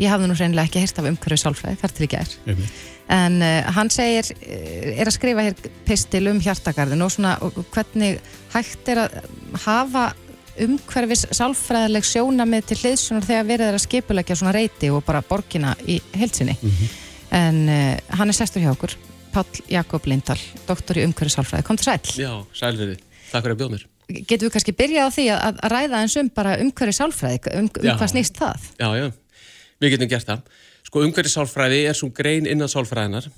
Ég hafði nú reynilega ekki heyrt af umhverfis sálfræði, þar til ekki er. Einmitt. En uh, hann segir, uh, er að skrifa hér pistil um hjartagarðin og svona og hvernig hægt er að hafa umhverfis sálfræðileg sjónamið til hliðsjónar þegar verið er að skipulegja svona reyti og bara borgina í heilsinni. En uh, hann er sestur hjá okkur, Páll Jakob Lindahl, doktor í umhverfis sálfræði. Kom til sæl. Já, sælverði. Takk fyrir að bjóða mér. Getum við kannski byrjað á því að, að ræða eins um bara umhverfis sálfræði, um, um hvað snýst það? Já, já, við getum gert það. Sko, umhverfis sálfræði er svo grein innan sálfræðinar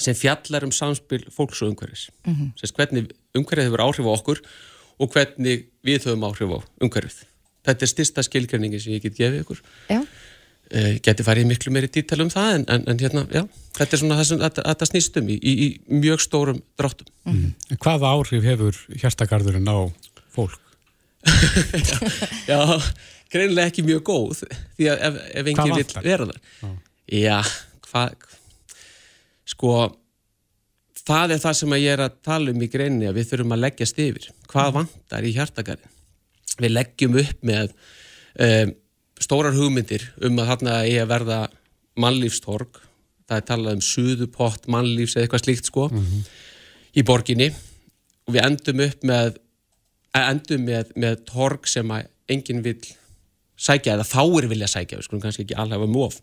sem fjallar um samspil fólks og umhverfis. Mm -hmm. Sérst, hvernig umhverfið hefur áhrif á okkur og hvernig við höfum áhrif á umhverfið. Þetta er styrsta skilgreiningi sem ég get gefið ykkur. Já, Uh, geti farið miklu meiri dítal um það en, en, en hérna, já, þetta er svona það sem þetta, þetta snýst um í, í, í mjög stórum dráttum. En Hvaða áhrif hefur hjartagarðurinn á fólk? Já, greinilega ekki mjög góð því að ef, ef enginn vil vera þar Já, hvað sko það er það sem ég er að tala um í greininni að við þurfum að leggjast yfir. Hvað vantar í hjartagarðin við leggjum upp með um, stórar hugmyndir um að þarna eigi að verða mannlífstorg. Það er talað um suðupott mannlífs eða eitthvað slíkt sko í borginni. Og við endum upp með að endum með, með torg sem að enginn vil sækja eða fáir vilja sækja, við skulum kannski ekki alveg hafa móf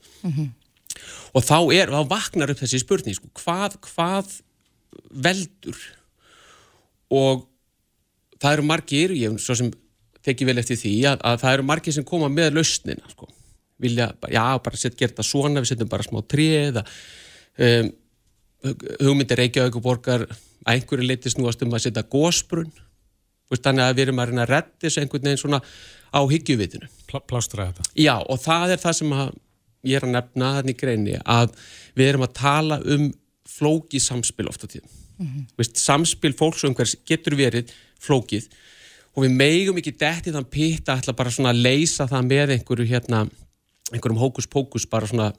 og þá er, þá vaknar upp þessi spurning sko, hvað, hvað veldur og það eru margir, ég hef svo sem teki vel eftir því, að, að það eru margir sem koma með lausnina sko. vilja, já, bara set, gera þetta svona við setjum bara smá tré eða um, hugmyndir Reykjavík og borgar að einhverju leiti snúast um að setja gósbrunn þannig að við erum að reyna að redda þessu einhvern veginn svona á hyggjuvitinu. Pl plástra þetta? Já, og það er það sem að ég er að nefna þannig greini að við erum að tala um flókið samspil ofta tíðum. Veist, samspil fólks og umhvers getur verið flókið og við megum ekki detti þann pitta ætla bara svona að leysa það með einhverju hérna, einhverjum hókus pókus bara svona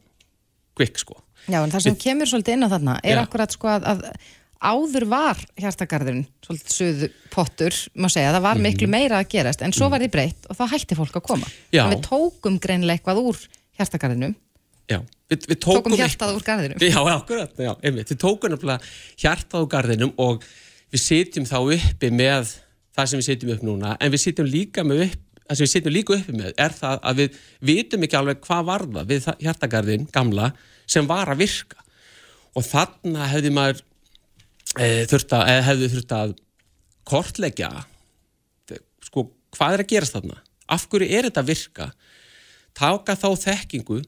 kvikk sko Já, en það sem kemur svolítið inn á þarna er Já. akkurat sko að, að áður var hjartagarðurinn svolítið suðu pottur, má segja, það var miklu meira að gerast, en svo var því breytt og þá hætti fólk að koma. Mhm. Já. En við tókum greinlega eitthvað úr hjartagarðinum, Já, við, við tókum, tókum, hjartað úr garðinum. Já, akkurat, já, einmitt. Við tókum hjartað á garðinum og við sitjum þá uppi með það sem við sitjum upp núna, en við sitjum líka með upp, það sem við sitjum líka uppi með er það að við vitum ekki alveg hvað var það við hjartagarðin gamla sem var að virka og þarna hefði maður e, þurft að, eða hefði þurft að kortleggja sko, hvað er að gerast þarna af hverju er þetta að virka taka þá þekkingu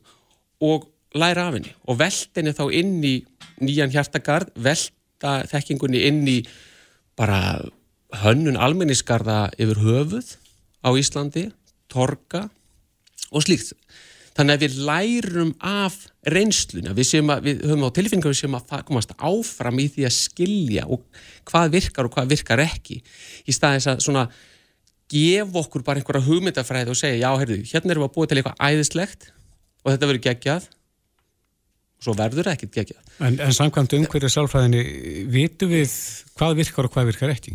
og læra af henni og velta henni þá inn í nýjan hjartagarð, velta þekkingunni inn í bara hönnun almennisgarða yfir höfuð á Íslandi, torga og slíkt. Þannig að við lærum af reynsluna, við, að, við höfum á tilfinningu við séum að komast áfram í því að skilja og hvað virkar og hvað virkar ekki í staðis að svona gefa okkur bara einhverja hugmyndafræði og segja, já, heyrðu, hérna erum við að búa til eitthvað æðislegt og þetta verður geggjað svo verður ekkert geggjað. En, en samkvæmt umhverju sálfræðinni, vitum við hvað virkar og hvað virkar ekki?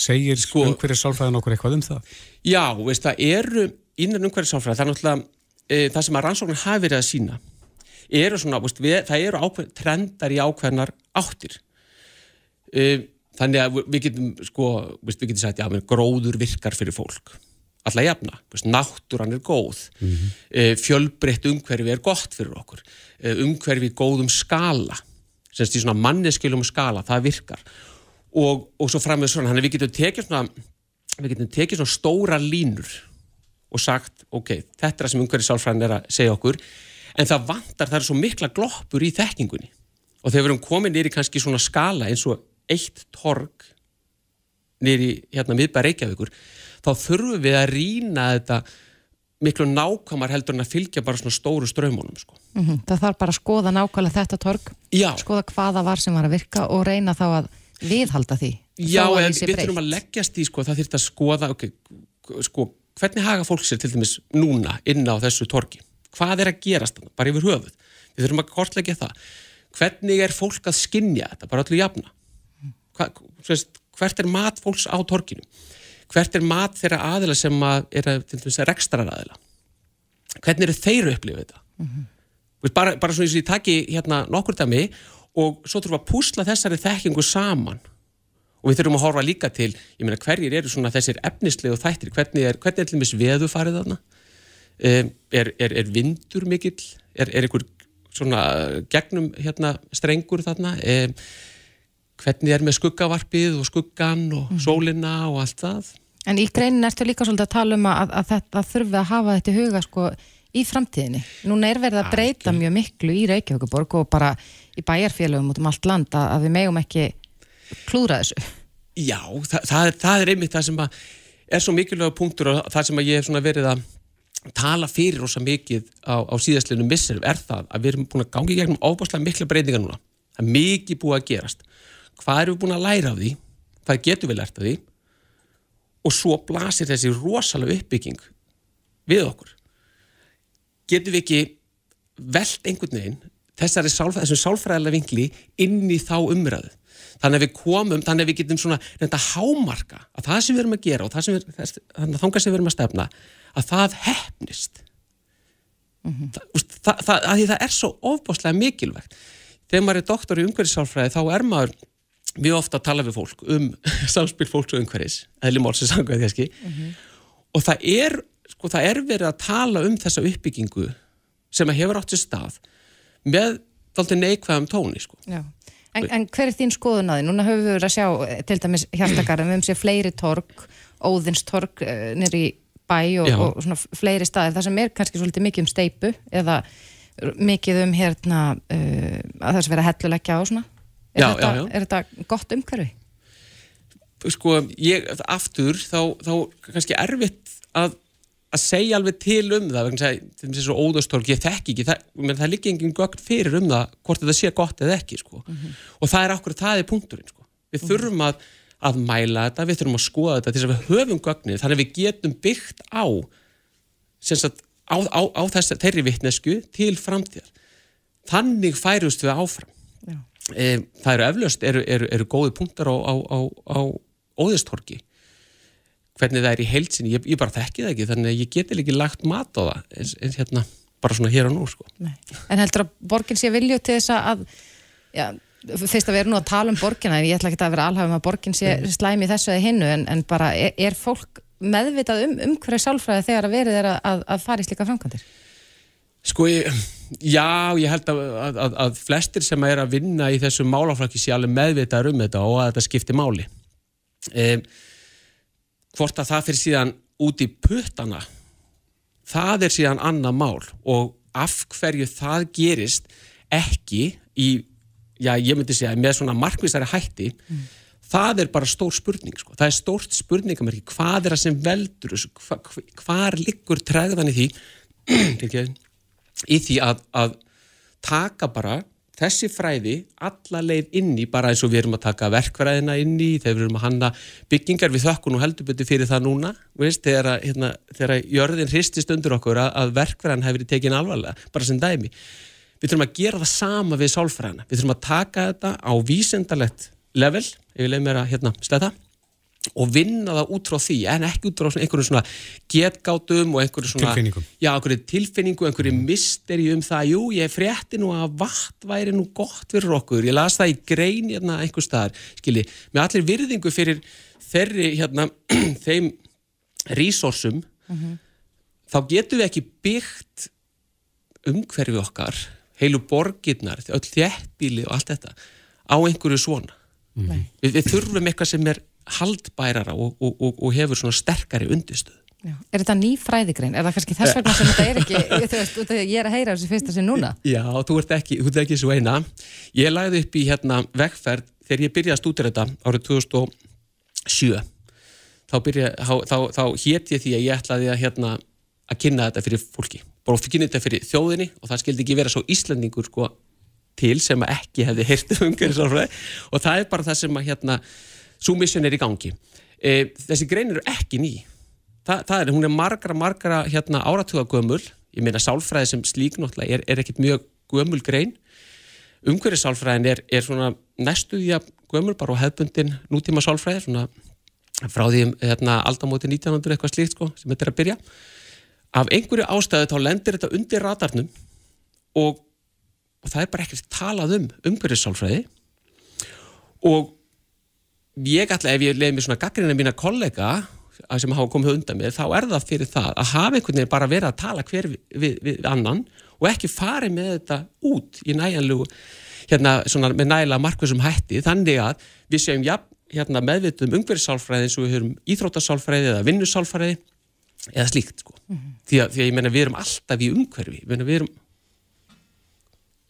Segir sko, umhverju sálfræðin okkur eitthvað um það? Já, veist, það eru innan umhverju sáfræði, það er náttúrulega e, það sem að rannsóknir hafi verið að sína eru svona, veist, við, það eru ákveð, trendar í ákveðnar áttir e, þannig að við getum sko, veist, við getum sagt, já, gróður virkar fyrir fólk alla jafna, náttúran er góð. Mm fjölbreytt umhverfi er gott fyrir okkur. E, umhverfi góðum skala semst í svona manneskilum skala, það virkar. Og, og svo fram með svona, þannig að við getum tekið svona við getum tekið svona stóra línur og sagt, ok, þetta er það sem umhverfið sálfræðin er að segja okkur en það vantar, það er svo mikla gloppur í þekkingunni. Og þegar við erum komin nýri kannski svona skala eins og eitt torg nýri hérna miðbæð Reykjavíkur þá þurfum við að rýna þetta miklu nákvæmar heldur en að fylgja bara svona stóru strömmunum sko. Mm Það þarf bara að skoða nákvæmlega þetta torg, Já, skoða hvaða var sem var að virka og reyna þá að viðhalda því. Já, en við þurfum að leggjast í sko, það þurft að skoða okay, sko, hvernig haga fólk sér til dæmis núna inn á þessu torgi? Hvað er að gerast þarna, bara yfir höfuð. Við þurfum að kortleggja það. Hvernig er fólk að skinja þetta, bara öllu jafna. Hva, hvert er mat fólks á torginu hvert er mat þeirra aðila sem að er að, til dæmis að rekstrar aðila hvernig eru þeir að upplifa þetta? Mm bara, bara svona eins og ég taki hérna nokkur dæmi og svo þurfum að púsla þessari þekkingu saman. Og við þurfum að horfa líka til, ég meina hverjir eru svona þessir efnislegu þættir, hvernig er, hvernig er til dæmis veðu farið þarna? Um, er, er, er vindur mikill? Er, er einhver svona gegnum hérna strengur þarna? Um, hvernig er með skuggavarpið og skuggan og sólina og allt það En í greinin ertu líka svolítið að tala um að, að þetta þurfi að hafa þetta huga sko í framtíðinni. Núna er verið að breyta mjög miklu í Reykjavíkuborg og bara í bæjarfélögum út um allt land að, að við megum ekki klúra þessu. Já, það, það, er, það er einmitt það sem er svo mikilvæga punktur og það sem ég hef verið að tala fyrir rosa mikið á, á síðastlinu misserum er það að við erum búin að gangi gegnum ábúrslega mikla breytingar núna. Það er mikið búið að gerast. Hvað erum við búin að læra af því? Hvað getum við lært af því? Og svo blasir þessi rosalega uppbygging við okkur. Getum við ekki velt einhvern veginn þessari sálf, þessum sálfræðilega vinkli inn í þá umræðu. Þannig að við komum, þannig að við getum svona reynda hámarka að það sem við erum að gera og það sem við, þess, þannig að þangað sem við erum að stefna að það hefnist. það, úst, það, það, að því það er svo ofbáslega mikilvægt. Þegar maður er doktor í umhverfissálfræði þá er maður mjög ofta að tala við fólk um samspil fólks og umhverfis, eðli málsins sangað kannski og það er, sko, það er verið að tala um þessa uppbyggingu sem að hefur átt sér stað með þáttið neikvæðum tóni sko. Já. En, en hver er þín skoðun að því? Núna höfum við verið að sjá eh, til dæmis hjartakarðum, við höfum séð fleiri torg, óðinstorg uh, nýri bæ og, og svona fleiri staðir, það sem er kannski svolítið mikið um steipu eða mikið um hérna uh, að það sem vera helluleggja á svona. Er, Já, þetta, já, já. er þetta gott umhverfi? sko, ég, aftur þá, þá kannski erfitt að, að segja alveg til um það vegna að til dæmis þessu óðastorg, ég þekki ekki það, menn, það liggi engin gögn fyrir um það hvort þetta sé gott eða ekki sko. og það er okkur, það er punkturinn sko. við þurfum að, að mæla þetta, við þurfum að skoða þetta til þess að við höfum gögnið, þannig að við getum byggt á, sagt, á, á, á þess, þeirri vittnesku til framtíðar. Þannig færust við áfram. E, það eru eflaust, eru, eru, eru góði punktar á, á óðistorki. Hvernig það er í heilsinni, ég, ég bara þekki það ekki, þannig að ég geti ekki lagt mat á það, eins, eins hérna, bara svona hér og nú, sko. Nei. En heldur að borgin sé vilju til þess að, já, fyrst að við erum nú að tala um borgina en ég ætla ekki að vera alhafum að borgin sé slæmi þessu eða hinnu en, en bara er, er fólk meðvitað um, um hverju sálfræði þegar að verið er að, að fara í slíka framkvæmdir? Sko, ég, já, ég held að, að, að flestir sem er að vinna í þessu málaflakki sé alveg meðvitað um þetta og að þetta skiptir máli. Um, hvort að það fyrir síðan út í puttana, það er síðan annað mál og af hverju það gerist ekki í já, ég myndi segja, með svona markvísari hætti, mm. það er bara stór spurning, sko. Það er stórt spurningamerki, hvað er það sem veldur þessu, hva, hvar liggur tregðan í því, í því að, að taka bara þessi fræði alla leið inni, bara eins og við erum að taka verkfræðina inni, þegar við erum að hanna byggingar, við þökkun og heldur betur fyrir það núna, veist, þegar, hérna, þegar jörðin hristist undir okkur að, að verkfræðin hefur tekið alvarlega, bara sem dæmi. Við þurfum að gera það sama við sálfræðina. Við þurfum að taka þetta á vísendalett level, ef ég leið mér að hérna, sletta og vinna það út frá því en ekki út frá einhverju svona getgátum og einhverju svona tilfinningu, já, einhverju tilfinningu, einhverju misteri um það, jú, ég frétti nú að vatn væri nú gott fyrir okkur. Ég las það í grein hérna einhver staðar skilji, með allir virðingu fyrir þeirri hérna þeim resursum mm -hmm. þá getum við ekki byggt umhverfi okkar heilu borgirnar, öll þjættbíli og allt þetta á einhverju svona. Mm. við, við þurfum eitthvað sem er haldbærara og, og, og, og hefur svona sterkari undirstöð Já. Er þetta ný fræðigrein? Er það kannski þess vegna sem þetta er ekki, þú veist, ég er að heyra þessi fyrsta sem núna? Já, þú ert ekki, þú ert ekki svo eina. Ég lagði upp í hérna vegferð þegar ég byrjaði að stúdira þetta árið 2007. Þá, byrja, þá, þá, þá hétt ég því að ég ætlaði að, hérna, að kynna þetta fyrir fólki bara fyrir kynna þetta fyrir þjóðinni og það skildi ekki vera svo Íslandingur sko til sem ekki hefði heyrt um umhverfisálfræði og það er bara það sem að hérna svo mission er í gangi. E, þessi grein eru ekki ný. Þa, það er, hún er margra, margra hérna áratuga gömul, ég meina sálfræði sem slík náttúrulega er, er ekkit mjög gömul grein, umhverfisálfræðin er, er svona næstuðja gömul bara á hefbundin nútíma sálfræði svona frá því hérna aldamóti 1900 eitthvað slíkt sko sem þetta er að byrja. Af einhverju ástæðu þá lendir þetta undir radarnum og, og það er bara ekkert talað um umhverjusálfræði og ég ætla ef ég leiði mér svona gaggrina mína kollega sem hafa komið undan mér þá er það fyrir það að hafa einhvern veginn bara verið að tala hver við, við, við annan og ekki farið með þetta út í næjanlegu hérna svona með nægilega markvið sem hætti þannig að við séum ja, hérna, meðvituð um umhverjusálfræði eins og við höfum íþrótasálfræði eða vinnusálfræði eða slíkt sko. mm -hmm. því, að, því að ég menna við erum alltaf í umhverfi við erum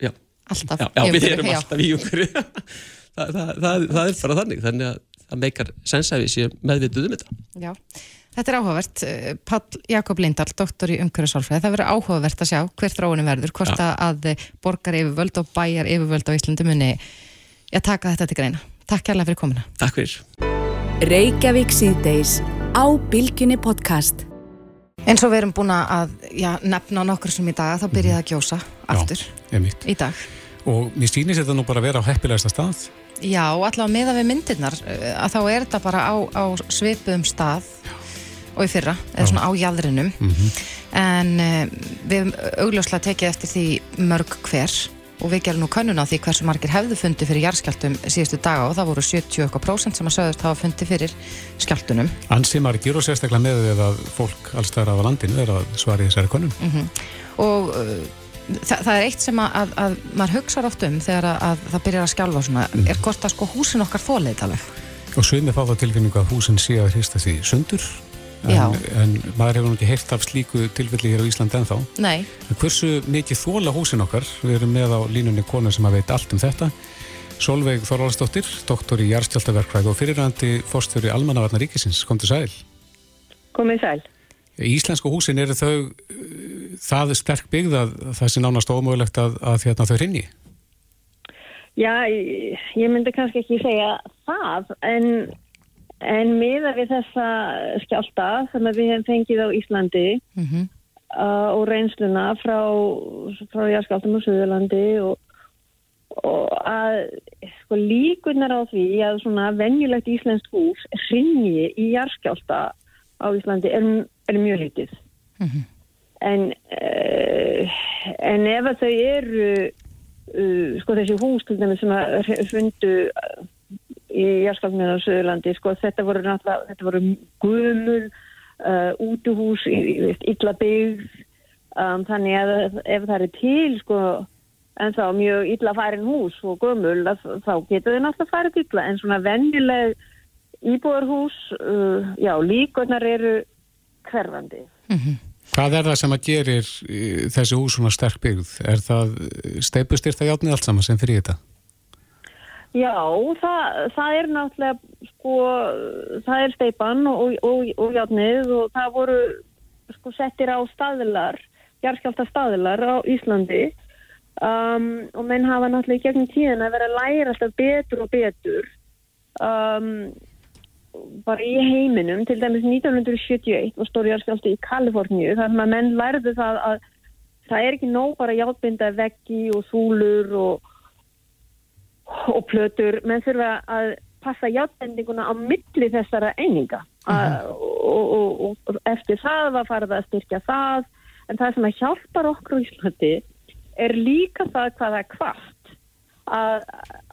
já, alltaf, já, já við erum já. alltaf í umhverfi það, það, það, það er bara þannig þannig að það meikar sensæfi sér meðvituð um þetta. Já, þetta er áhugavert. Eh, Pall Jakob Lindahl, doktor í umhverfisálfræði það verður áhugavert að sjá hver þróunum verður hvort að borgar yfirvöld og bæjar yfirvöld á Íslandi muni að taka þetta til greina. Takk kærlega fyrir komina Takk fyrir. Reykjavík síðdeis á Bilginni podcast. En svo við erum búin að já, nefna nokkur sem í dag, þá byrjaði að gjósa aftur já, í dag. Og mér sýnir þetta nú bara að vera á heppilegasta stað. Já, allavega meða við myndirnar, eh, að þá er þetta bara á, á svipuðum stað og í fyrra, eða svona á jæðrinum. Mm -hmm. En uh, við hefum augljóslega tekið eftir því mörg hver og við gerum nú könnun á því hversu margir hefðu fundi fyrir jarðskjáltum síðustu daga og það voru 70% sem að sögðast hafa fundi fyrir skjáltunum. Ansi margir og sérstaklega með því að fólk allstæðar af landinu er að svari þessari könnun. Mm -hmm. Og uh, það, það er eitt sem að, að, að maður hugsa oft um þegar að, að það byrjar að skjálfa svona, mm. er hvort að sko húsin okkar þólið alveg. Og svimi fá þá tilfinningu að húsin sé að hrista því sundur. En, en maður hefur ekki heilt af slíku tilfelli hér á Íslandi ennþá. Nei. en hversu mikið þóla húsin okkar? Við erum með á línunni kona sem að veit allt um þetta. Solveig Þorvaldsdóttir doktor í Járstjáltaverkvæg og fyrirrandi fórstjóri Almannavarnar Ríkisins, kom til sæl. Komið sæl. Íslensku húsin eru þau það sterk byggð að það sé nánast ómögulegt að, að hérna, þau rinni Já, ég myndi kannski ekki segja það en en miða við þessa skjálta sem við hefum fengið á Íslandi Mhm. uh, og reynsluna frá, frá jarðskjáltum á Suðurlandi og, og að sko, líkunar á því að svona venjulegt íslenskt hús hringi í jarðskjálta á Íslandi er, er mjög lítið. En, uh, en ef að þau eru uh, sko þessi hús til dæmis sem að fundu uh, í jarðskjálfninu á Suðurlandi sko þetta voru náttúrulega, þetta voru gumul uh, útuhús illa byggð. Um, þannig að ef það er til sko en þá mjög illa farin hús og gömul að, þá getur þau náttúrulega farið illa. En svona venjuleg íbúðarhús uh, já líkunar eru hverfandi Hvað er það sem að gerir eh, þessi hús svona sterk byggð? Er það steipustyrta játnið allt saman sem fyrir þetta? Já, það, það er náttúrulega sko, það er steipan og, og, og játnið og það voru sko settir á staðilar, jarðskjálta staðilar á Íslandi um, og menn hafa náttúrulega í gegnum tíðin að vera að læra alltaf betur og betur um, bara í heiminum, til dæmis 1971 var stóri jarðskjálti í Kaliforníu þar sem að menn lærðu það að það er ekki nóg bara játbinda veggi og súlur og og plötur, menn þurfa að passa játbendinguna á milli þessara eininga. Uh, og, og, og, og eftir það var farið að styrkja það. En það sem að hjálpar okkur á Íslandi er líka það hvað það er kvart að,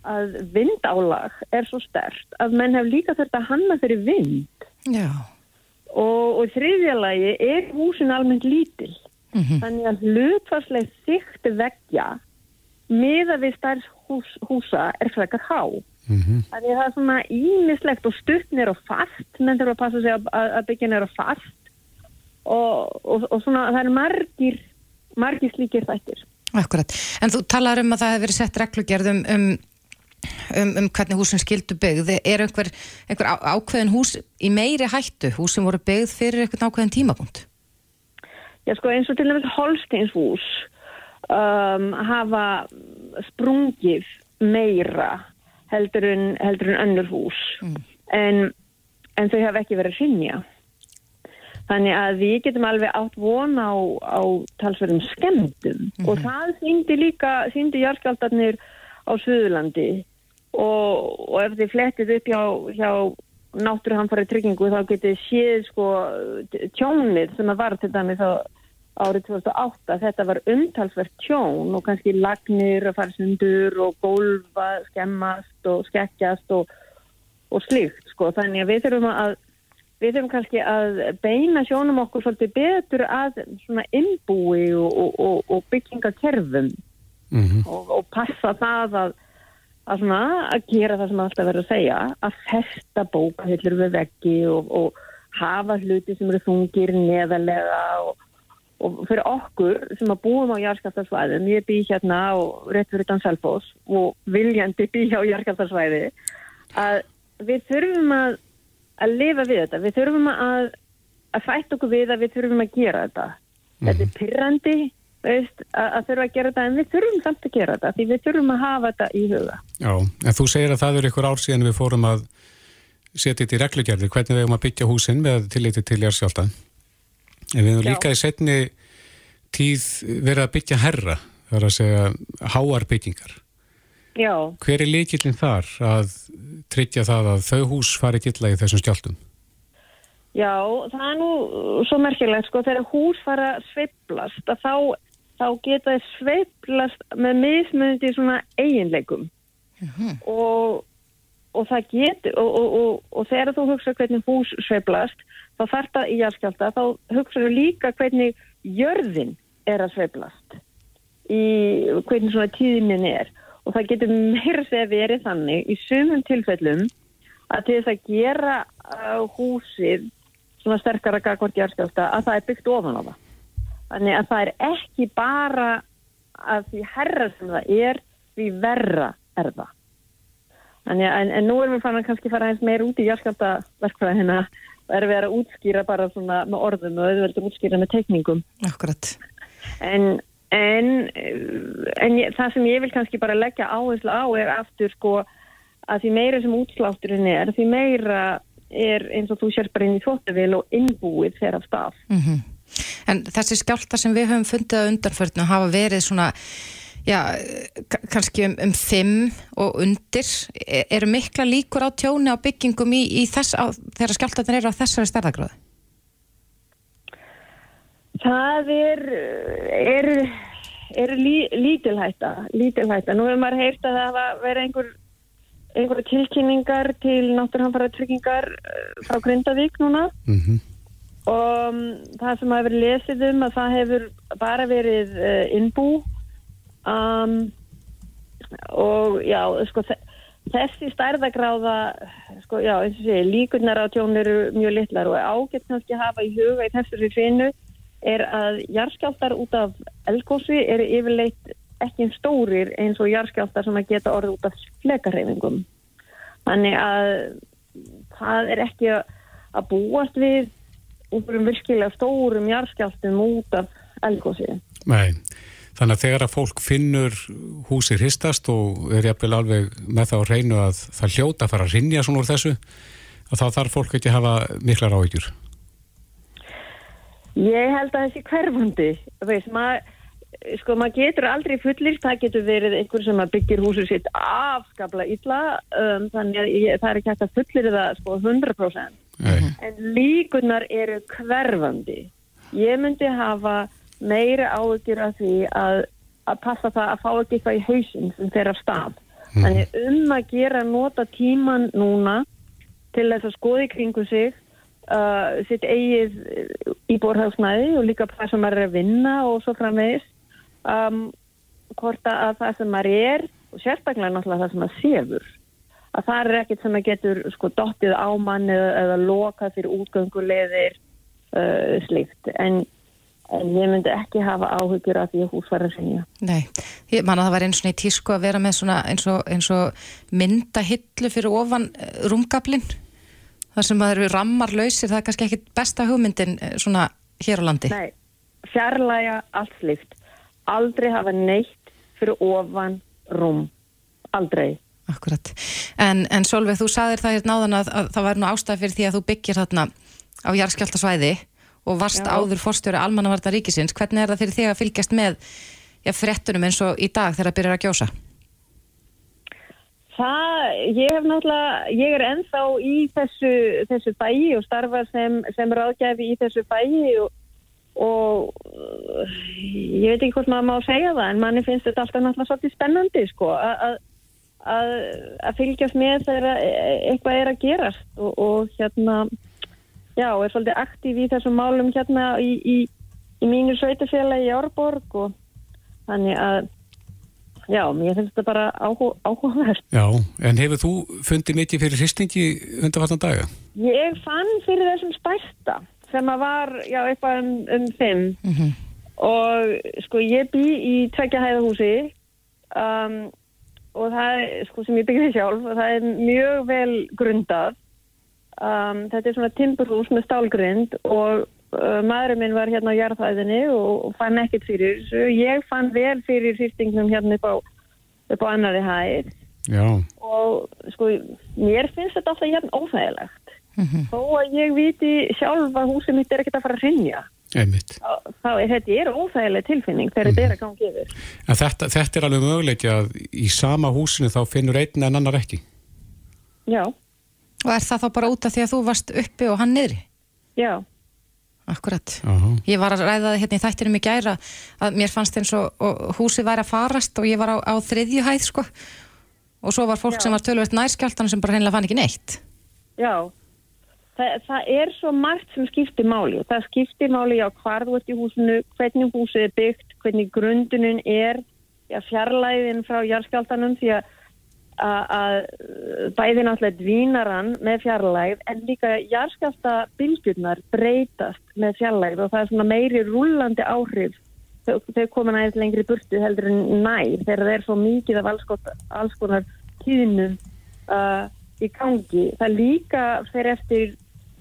að vindálag er svo stert að menn hef líka þurft að hanna fyrir vind. Já. og, og þriðja lagi er húsin almennt lítil. Þannig að hlutvarslega þykti veggja miða við stærð hús, húsa er frekar há. Þannig að það er svona ímislegt og stuttnir og fast. Menn þurfa að passa sig að, að að byggja nýra fast. Og, og, og svona það er margir margir slíkir þættir Akkurat. En þú talar um að það hefur verið sett reglugerð um, um, um, hvernig húsin skildu byggð. Er einhver, einhver ákveðin hús í meiri hættu, hús sem voru byggð fyrir einhvern ákveðin tímapunkt? Já, sko eins og til dæmis Holsteinshús um, hafa sprungið meira heldur en, heldur en önnur hús en, en þau hafa ekki verið að rinja. Þannig að við getum alveg átt von á, á talsverðum skemmtum og það síndi líka, síndi jarðskjáltarnir á Suðurlandi. Og, og ef þið flettið upp hjá, hjá náttúruhamfari tryggingu þá getið séð sko tjónið sem að var til dæmis á árið 2008 þetta var umtalsvert tjón og kannski lagnir að fara sundur og gólfa, skemmast og skekkjast og, og slíkt sko. Þannig að við þurfum að við þurfum kannski að beina sjónum okkur svolítið betur að svona innbúi og, og, og, og byggingakerfum. Og, og passa það að, að, svona, að gera það sem alltaf verður að segja að festa bókahillur við veggi og, og hafa hluti sem eru þungir neðalega og, og fyrir okkur sem að búum á jarðskjálftarsvæðum ég bý hérna og rétt fyrir Selfoss og viljandi bý á jarðskjálftarsvæði að við þurfum að að lifa við þetta. Við þurfum að, að fætt okkur við að við þurfum að gera þetta. Þetta er pyrrandi veist, að, að þurfa að gera þetta en við þurfum samt að gera þetta því við þurfum að hafa þetta í huga. Já, en þú segir að það er ykkur ár síðan við fórum að setja þetta í reglugerði, hvernig við hefum að byggja húsin með tilliti til jársjálta. En við hefum Já. líka í setni tíð verið að byggja herra, það er að segja háar byggingar. Já, Hver er líkillin þar að tryggja það að þau hús fari illa í þessum skjáltum? já, það er nú svo merkilegt sko þegar hús fara að sveiflast að þá, þá geta þeir sveiflast með mismunandi svona eiginleikum. Og, og það getur og, og, og, og þegar þú hugsa hvernig hús sveiflast þá þarf það í jarðskjálta þá hugsaðu líka hvernig jörðin er að sveiflast í hvernig svona tíðinin er og það getur meira segja verið þannig í sumum tilfellum að til þess að gera uh, húsið svona sterkara gagvart jarðskjálta að það er byggt ofan á það. Þannig að það er ekki bara að því herra sem það er, því verra er það. Þannig að en, en nú erum við fann að kannski fara eins meir út í jarðskjálta verkfræðina og erum við að útskýra bara svona með orðum og auðvitað útskýra með tekningum. Akkurat. En, en, en ég, það sem ég vil kannski bara leggja áherslu á er aftur sko að því meira sem útslátturinn er, því meira er eins og þú sér bara inn í þóttavél og innbúið þegar af stað. Mm En þessi skjálta sem við höfum fundið á undanförnum hafa verið svona, já, kannski um, um fimm og undir. E- Eru mikla líkur á tjóni á byggingum í, í þess, á, þegar skjáltarnir eru á þessari stærðagráðu? Það er, er, er lí, lítilhætta, lítilhætta. Nú hefur maður heyrt að það verið einhver, einhverja tilkynningar til náttúrhanfara tryggingar frá Grindavík núna. Mm og um, það sem hafa verið lesið um að það hefur bara verið uh, innbú. Um, og já, sko þe- þessi stærðagráða sko já, eins og sé, líkurnar á tjón eru mjög litlar og ágætt kannski að hafa í huga í þessari finu er að jarðskjáltar út af elgósi eru yfirleitt ekki stórir eins og jarðskjáltar sem að geta orðið út af flekarheifingum þannig að það er ekki að búast við einhverjum virkilega stórum jarðskjáltum út af elgósi Nei, þannig að þegar að fólk finnur húsi hristast og er jafnvel alveg með það á reynu að það hljóta að fara að rinja svona úr þessu að þá þarf fólk ekki að hafa miklar áhyggjur. Ég held að þessi hverfandi, veist, maður, sko, maður getur aldrei fullir, það getur verið einhver sem byggir húsið sitt afskapla illa, um, þannig að ég, það er ekki hægt að fullir það, sko, 100%. Nei, En líkunar eru hverfandi. Ég myndi hafa meiri áhyggjur af því að, að passa það að fá ekki eitthvað í hausinn sem fer af stað. Þannig um að gera nota tíman núna til þess að skoði kringu sig uh, sitt eigið íbúrhagsnæði og líka það sem maður er að vinna og svo framvegis. Um, hvort að það sem maður er og sérstaklega náttúrulega það sem maður sefur. Að það er ekkert sem að getur sko dottið á mann eða, eða lokað fyrir útgöngulegðir uh, slíkt. En, en ég myndi ekki hafa áhyggjur af því að hús var að sinja. Nei, ég man að það var eins og í tísku að vera með eins og, og myndahillu fyrir ofan eh, rúmgablin þar sem það eru rammar lausir, það er kannski ekki besta hugmyndin eh, svona hér á landi. Nei, fjarlæga allt slíkt. Aldrei hafa neitt fyrir ofan rúm. Aldrei. Akkurat. En, en Solveig, þú saðir það hérna áðan að, að það væri nú ástæð fyrir því að þú byggir þarna á jarðskjáltasvæði og varst Já. áður forstjóri almannavarta ríkisins. Hvernig er það fyrir þig að fylgjast með já, fréttunum eins og í dag þegar það byrjar að gjósa? Það, ég hef náttúrulega, ég er ennþá í þessu, þessu bæi og starfa sem, sem ráðgjafi í þessu bæi og, og ég veit ekki hvort maður má segja það en manni finnst þetta alltaf náttúrulega svolítið spennandi sko að, fylgjast með þegar e- eitthvað er að gerast og, og hérna, já, er svolítið aktív í þessum málum hérna í, í, í mínu sveitafélagi í Árborg og þannig að Já, mér finnst þetta bara áhu áhugavert. já, en hefur þú fundið mikið fyrir hristingi undanfartan daga? Ég fann fyrir þessum stærsta sem að var, já, eitthvað um, um fimm og sko ég bý í tveggja hæðahúsi um, og það er, sko sem ég byggði sjálf og það er mjög vel grundað. Um, þetta er svona timburhús með stálgrind og maðurinn minn var hérna á jarðhæðinni og, fann ekkert fyrir þessu. Ég fann vel fyrir fyrstingnum hérna upp á, upp á annari hæð Já, og sko, mér finnst þetta alltaf jæfn óþægilegt. Þó að ég viti sjálf að húsið mitt er ekkert að fara að rinja. einmitt. Þá er þetta er óþægileg tilfinning þegar þetta er að gangi yfir. En þetta, þetta er alveg möguleiki að í sama húsinu þá finnur einn en annar ekki. Já, Og er það þá bara út af því að þú varst uppi og hann niðri? já, Akkurat. Aha. Ég var að ræða það hérna í þættinum í gæra að mér fannst eins og, og húsið væri að farast og ég var á, á þriðju hæð sko og svo var fólk Já. sem var tölvöld nærskjáltan sem bara hreinlega fann ekki neitt. já. Þa, það er svo margt sem skiptir máli. Það skiptir máli á hvar þú ert í húsinu, hvernig húsið er byggt, hvernig grundunin er, fjarlæðin frá jarðskjáltanum því að að bæði náttúrulega dvínaran með fjarlægð en líka jarðskjálta bylgjurnar breytast með fjarlægð og það er svona meiri rúllandi áhrif þau, koma næðist lengri burtu heldur en nær þegar það er svo mikið af alls, konar tíðnum uh, í gangi. Það líka fer eftir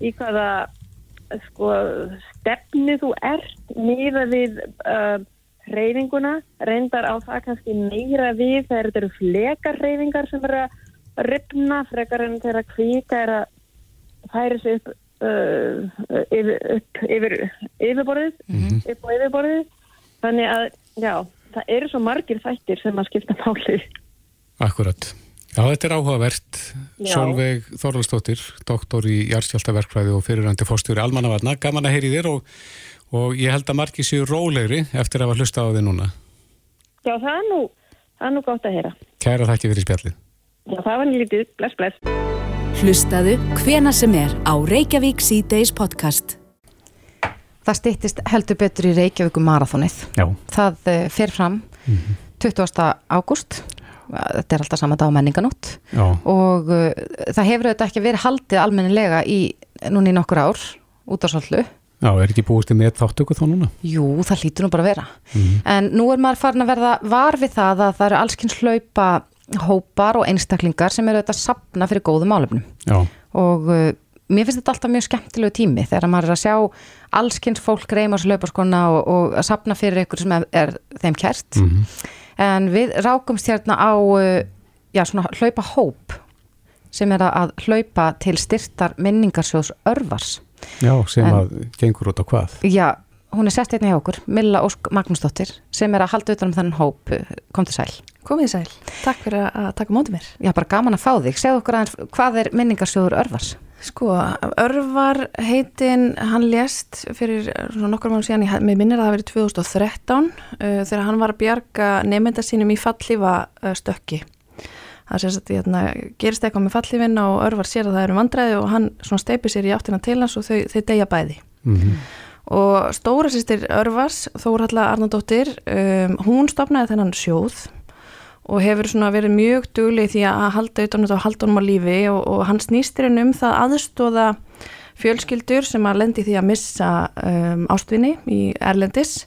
í hvaða sko, stefni þú ert miða við uh, reyfinguna, reyndar á það kannski meira við þegar þetta eru flekar reyfingar sem eru að ripna frekar en þegar kvika er að færi sig upp, uh, yfir, upp yfir yfirborðið, upp á yfirborðið. Þannig að, já, það eru svo margir þættir sem að skipta máli. Akkurat. Já, þetta er áhugavert. Já. Solveig Þorvaldsdóttir, doktor í jarðskjáltaverkfræði og fyrirandi fórstjóri almannavarna. Gaman að heyri þér og, og ég held að margir séu rólegri eftir að hafa hlusta á þið núna. Já, það er nú, það er nú gott að heyra. Kæra þakki fyrir spjallið. Já, það var lítið, bless, bless. Hlustaðu hvena sem er á Reykjavík C-Days podcast. Það stýttist heldur betur í Reykjavíku marathonið. Já. Það eh, fer fram 20. ágúst. Þetta er alltaf sama dag á menninganótt Já. og uh, það hefur auðvitað ekki verið haldið almennilega í núna í nokkur ár út á svollu. Já, er ekki búist með þáttöku þá núna? Jú, það hlýtur nú bara að vera. En nú er maður farin að verða var við það að það eru allskins hlaupa hópar og einstaklingar sem eru auðvitað að sapna fyrir góðum álefnum. Já. Og uh, mér finnst þetta alltaf mjög skemmtilegu tími þegar maður er að sjá allskins fólk reyma á hlaupaskona og, og að sapna fyrir ykkur sem er, er þeim kert. En við rákumst hérna á uh, já, svona hlaupa hóp sem er að hlaupa til styrtar minningarsjóðs örvars. Já, sem En- að gengur út á hvað? Já, hún er sett hérna hjá okkur, Milla Ósk Magnúsdóttir, sem er að halda utan um þennan hóp, kom til sæl. Komið sæl. Takk fyrir að taka mótið mér. Já, bara gaman að fá þig. Segðu okkur aðeins, hvað er minningarsjóður örvars? Sko, Örvar heitin, hann lést fyrir nokkur mánu síðan, ég með minnir að það verið 2013 uh, þegar hann var að bjarga nefnda sínum í fallífa uh, stökki. Það sést að hérna, gerist eitthvað með fallífin og Örvar sér að það eru vandræði og hann steipir sér í áttina til hans og þau, þau deyja bæði. Mm Og stóra sýstir Örvars, Þórhalla Arnardóttir, um, hún stopnaði þennan sjóð og hefur verið mjög dugleg því að halda utan þetta og halda honum á lífi og, og hann snýstir henn um það aðstóða fjölskyldur sem að lendi því að missa um, ástvinni í Erlendis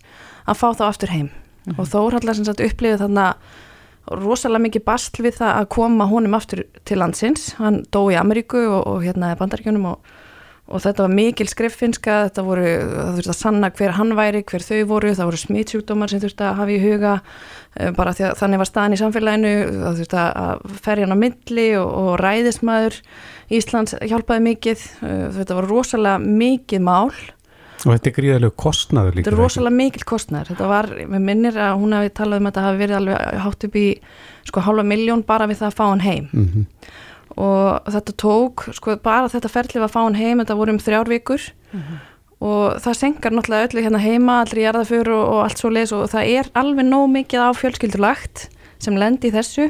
að fá þá aftur heim. Og Þórhalla sem sagt upplifið þannig rosalega mikið bastl við það að koma honum aftur til landsins. Hann dó í Ameríku og, og hérna bandaríkjunum og, og þetta var mikil skriffinska þetta voru, það þurfti að sanna hver hann væri hver þau voru, það voru smitsjúkdómar sem þurfti að hafa í huga eh, bara að þannig var staðan í samfélaginu það þurfti að ferja hann á milli og, og ræðismæður Íslands hjálpaði mikið eh, þetta var rosalega mikið mál Og þetta er gríðarlegu kostnaður líka. Þetta er rosalega mikil kostnær. Þetta var, með minnir að hún hafi talað um að þetta hafi verið alveg hátt upp í sko hálfa miljón bara við það að fá hann heim. Mm Og þetta tók, sko bara þetta ferli var að fá hann heim, þetta voru um þrjár vikur. Og það senkar náttúrulega öllu hérna heima, allri jarðafur og, og allt svo leis og það er alveg nóg mikið á fjölskyldulagt sem lendi í þessu.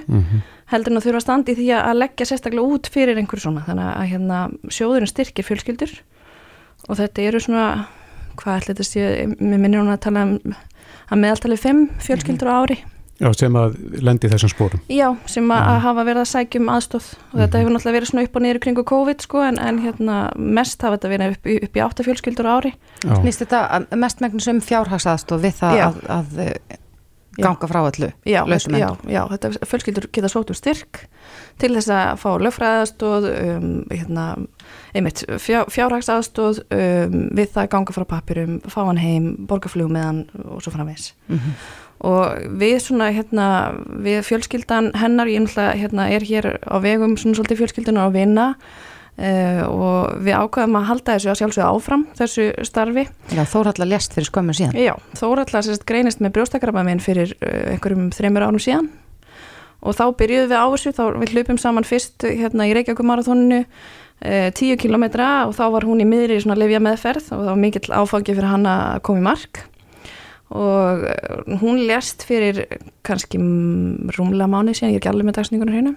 Heldur en að þurfa í því að leggja sérstaklega út fyrir einhverju svona. Þannig að hérna, sjóðurinn styrkir fjölskyldur. Og þetta eru svona hvað ætla þetta sé, mér minnir hún að tala um að meðaltali fimm fjölskyldur á ári Já, sem að lendi í þessum spórum. já, sem að, að hafa verið að sækja um aðstóð og þetta hefur náttúrulega verið svona upp og niður kringu COVID sko en, en hérna mest hafa þetta verið upp, í- upp í átta fjölskyldur á ári. Nýst þetta mest megnis um fjárhagsaðstof við það að, að. Ganga frá öllu já, já, já, þetta fjölskyldur geta sótt um styrk til þess að fá lögfræðastóð um, hérna, einmitt fjár, fjárhagsaðstóð um, við það að ganga frá pappirum, fá hann heim borgarflug með hann og svo framvegs og við svona hérna, við fjölskyldan hennar ég hérna, er hér á vegum svona svolítið fjölskyldunar að vinna uh, og við ákvaðum að halda þessu að sjálfsögða áfram þessu starfi. Já, Þórhalla lést fyrir skömmu síðan. Já, Þórallar sérst greinist með brjóstakrabba minn fyrir uh, einhverjum þreymur árum síðan. Og þá byrjuðum við á þessu, þá við hlupum saman fyrst hérna í Reykjavík marathóninu uh, 10 kilometra og þá var hún í miðri svona lifja meðferð og það var mikill áfangi fyrir hann að koma í mark. Og hún lést fyrir kannski rúmlega mánu síðan, ég er ekki alveg með dagsningunum hérna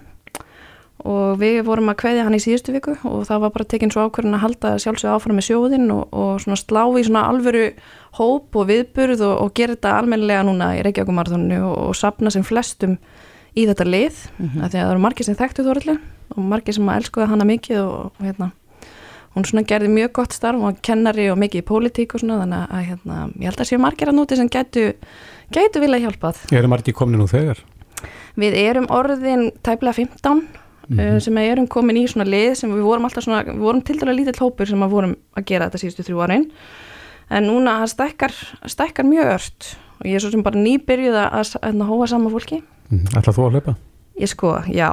og við vorum að kveðja hann í síðustu viku og það var bara tekinn svo ákvörðin að halda sjálfsög áfram með sjóðinn og, og svona slá í svona alvöru hóp og viðburð og, og gera þetta almennilega núna í Reykjavíkumarathónu og, og sapna sem flestum í þetta lið. Mm af því að það eru margir sem þekktu Þóraldur og margir sem að elskuða hana mikið og, og hérna hún svona gerði mjög gott starf og kennari og mikið í pólitík og svona þannig að hérna, ég held að séu margir að núti sem gætu, gætu vilja hjálpað. Erum margir komni nú þegar? Við erum orðin tæplega 15 uh, sem erum komin í svona lið sem við vorum alltaf svona, við vorum til dæla lítill hópur sem að vorum að gera þetta síðustu þrjú árin en núna það stækkar, stækkar mjög ört og ég er svo sem bara nýbyrjuð að, að, að hóa sama fólki Mm. Ætla þú að hlaupa? Ég sko, já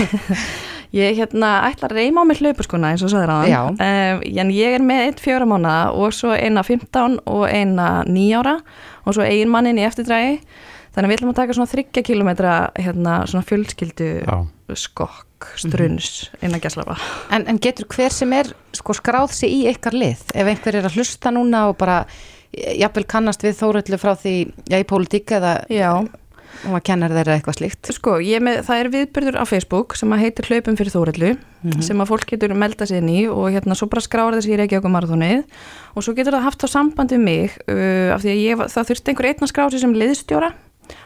Ég hérna ætla að reyma á mig hlaupaskona eins og sagður aðan. Um, en ég er með eitt fjóra mánuða og svo eina 15 og eina 9 ára og svo ein mannin í eftirdrægi. Þannig að við ætlum að taka svona 30 kilometra hérna svona fjölskyldu Já. skokk, struns innan gæslafa. En, en getur hver sem er sko skráð sig í ykkar lið ef einhver er að hlusta núna og bara jafnvel kannast við þórullu frá því já, í pólitík eða Já. og að kennar þeirra eitthvað slíkt Sko, ég er með, það er viðbyrður á Facebook sem að heitir Hlaupum fyrir Þórellu sem að fólk getur melda sér inn í og hérna svo bara skráður þessi í Reykjavík marathónið og svo getur það haft á samband við mig uh, af því að ég, það þurfti einhver einn að skrá sig sem liðstjóra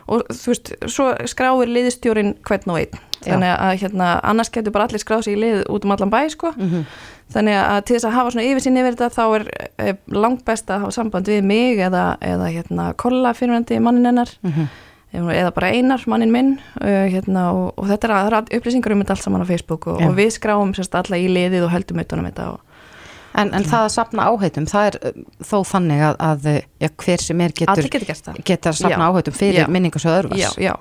og þú veist, svo skráir liðstjórin hvern og einn. Þannig að hérna, annars getur bara allir skráð sig í lið út um allan bæ sko. Þannig að til þess að hafa svona yfirsýn yfir þetta þá er, er langt best að hafa samband við mig eða, eða hérna kolla fyrirvændi mannin hennar. Eða bara einar mannin minn uh, hérna, og, og þetta er, að, er upplýsingar um þetta allt saman á Facebook og, og við skráum sérst alla í liðið og höldum utanum þetta og en, en það að sapna áheitum það er uh, þó þannig að, að já, hver sem er getur getur geta að sapna Já. áheitum fyrir minningasöðu örvars Já, já,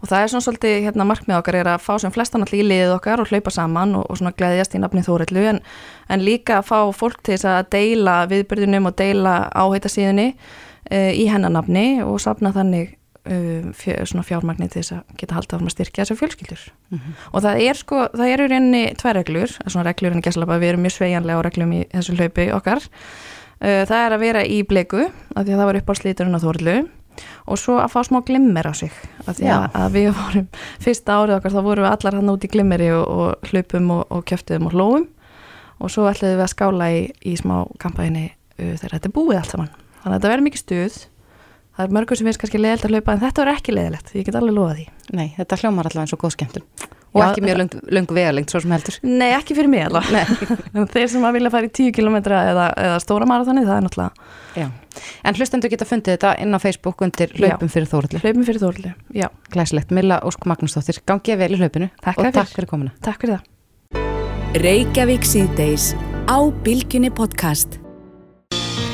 og það er svona svolítið hérna, markmið okkar er að fá sem flestan allir í liðið okkar og hlaupa saman og, og svona gleðjast í nafni Þórellu en, en líka að fá fólk til þess að deila viðbyrðunum og deila áheita síðunni uh, í hennar nafni og sapna þannig svona fjármagni til þess að geta haldið áfram að styrkja þessar fjölskyldur. Og það er sko, það eru rauninni tvær reglur, svona reglur en gæslapa við erum mjög sveigjanlega á reglum í þessu hlaupi okkar. Uh, það er að vera í bleku af því að það var upp á slíturinn á Þórellu og svo að fá smá glimmer á sig af því að, að við vorum fyrsta árið okkar þá vorum við allar hann út í glimmeri og, og hlupum og, og kjöftuðum og hlóum og svo ætlaðum við að skála í, í smá kampaðinni uh, þegar þetta er búið allt saman. Þannig að þetta verður mikið stuð það er mörgur sem finnst kannski leðilegt að hlaupa en þetta verður ekki leðilegt, ég get alveg lofa því. Nei, þetta hljómar allavega eins og góð skemmtun og Já, ekki mjög löng, löngu vegalengt svo sem heldur. Nei, ekki fyrir mig alveg En þeir sem að vilja fara í 10 km eða, eða stóra marathoni, það er náttúrulega Já. En hlustendur geta fundið þetta inn á Facebook undir hlaupum fyrir Þórullu hlaupum fyrir Þórli, já, Glæsilegt, Milla Ósk Magnúsdóttir, gangið vel í hlaupinu. Takk og takk fyrir komuna. Takk fyrir það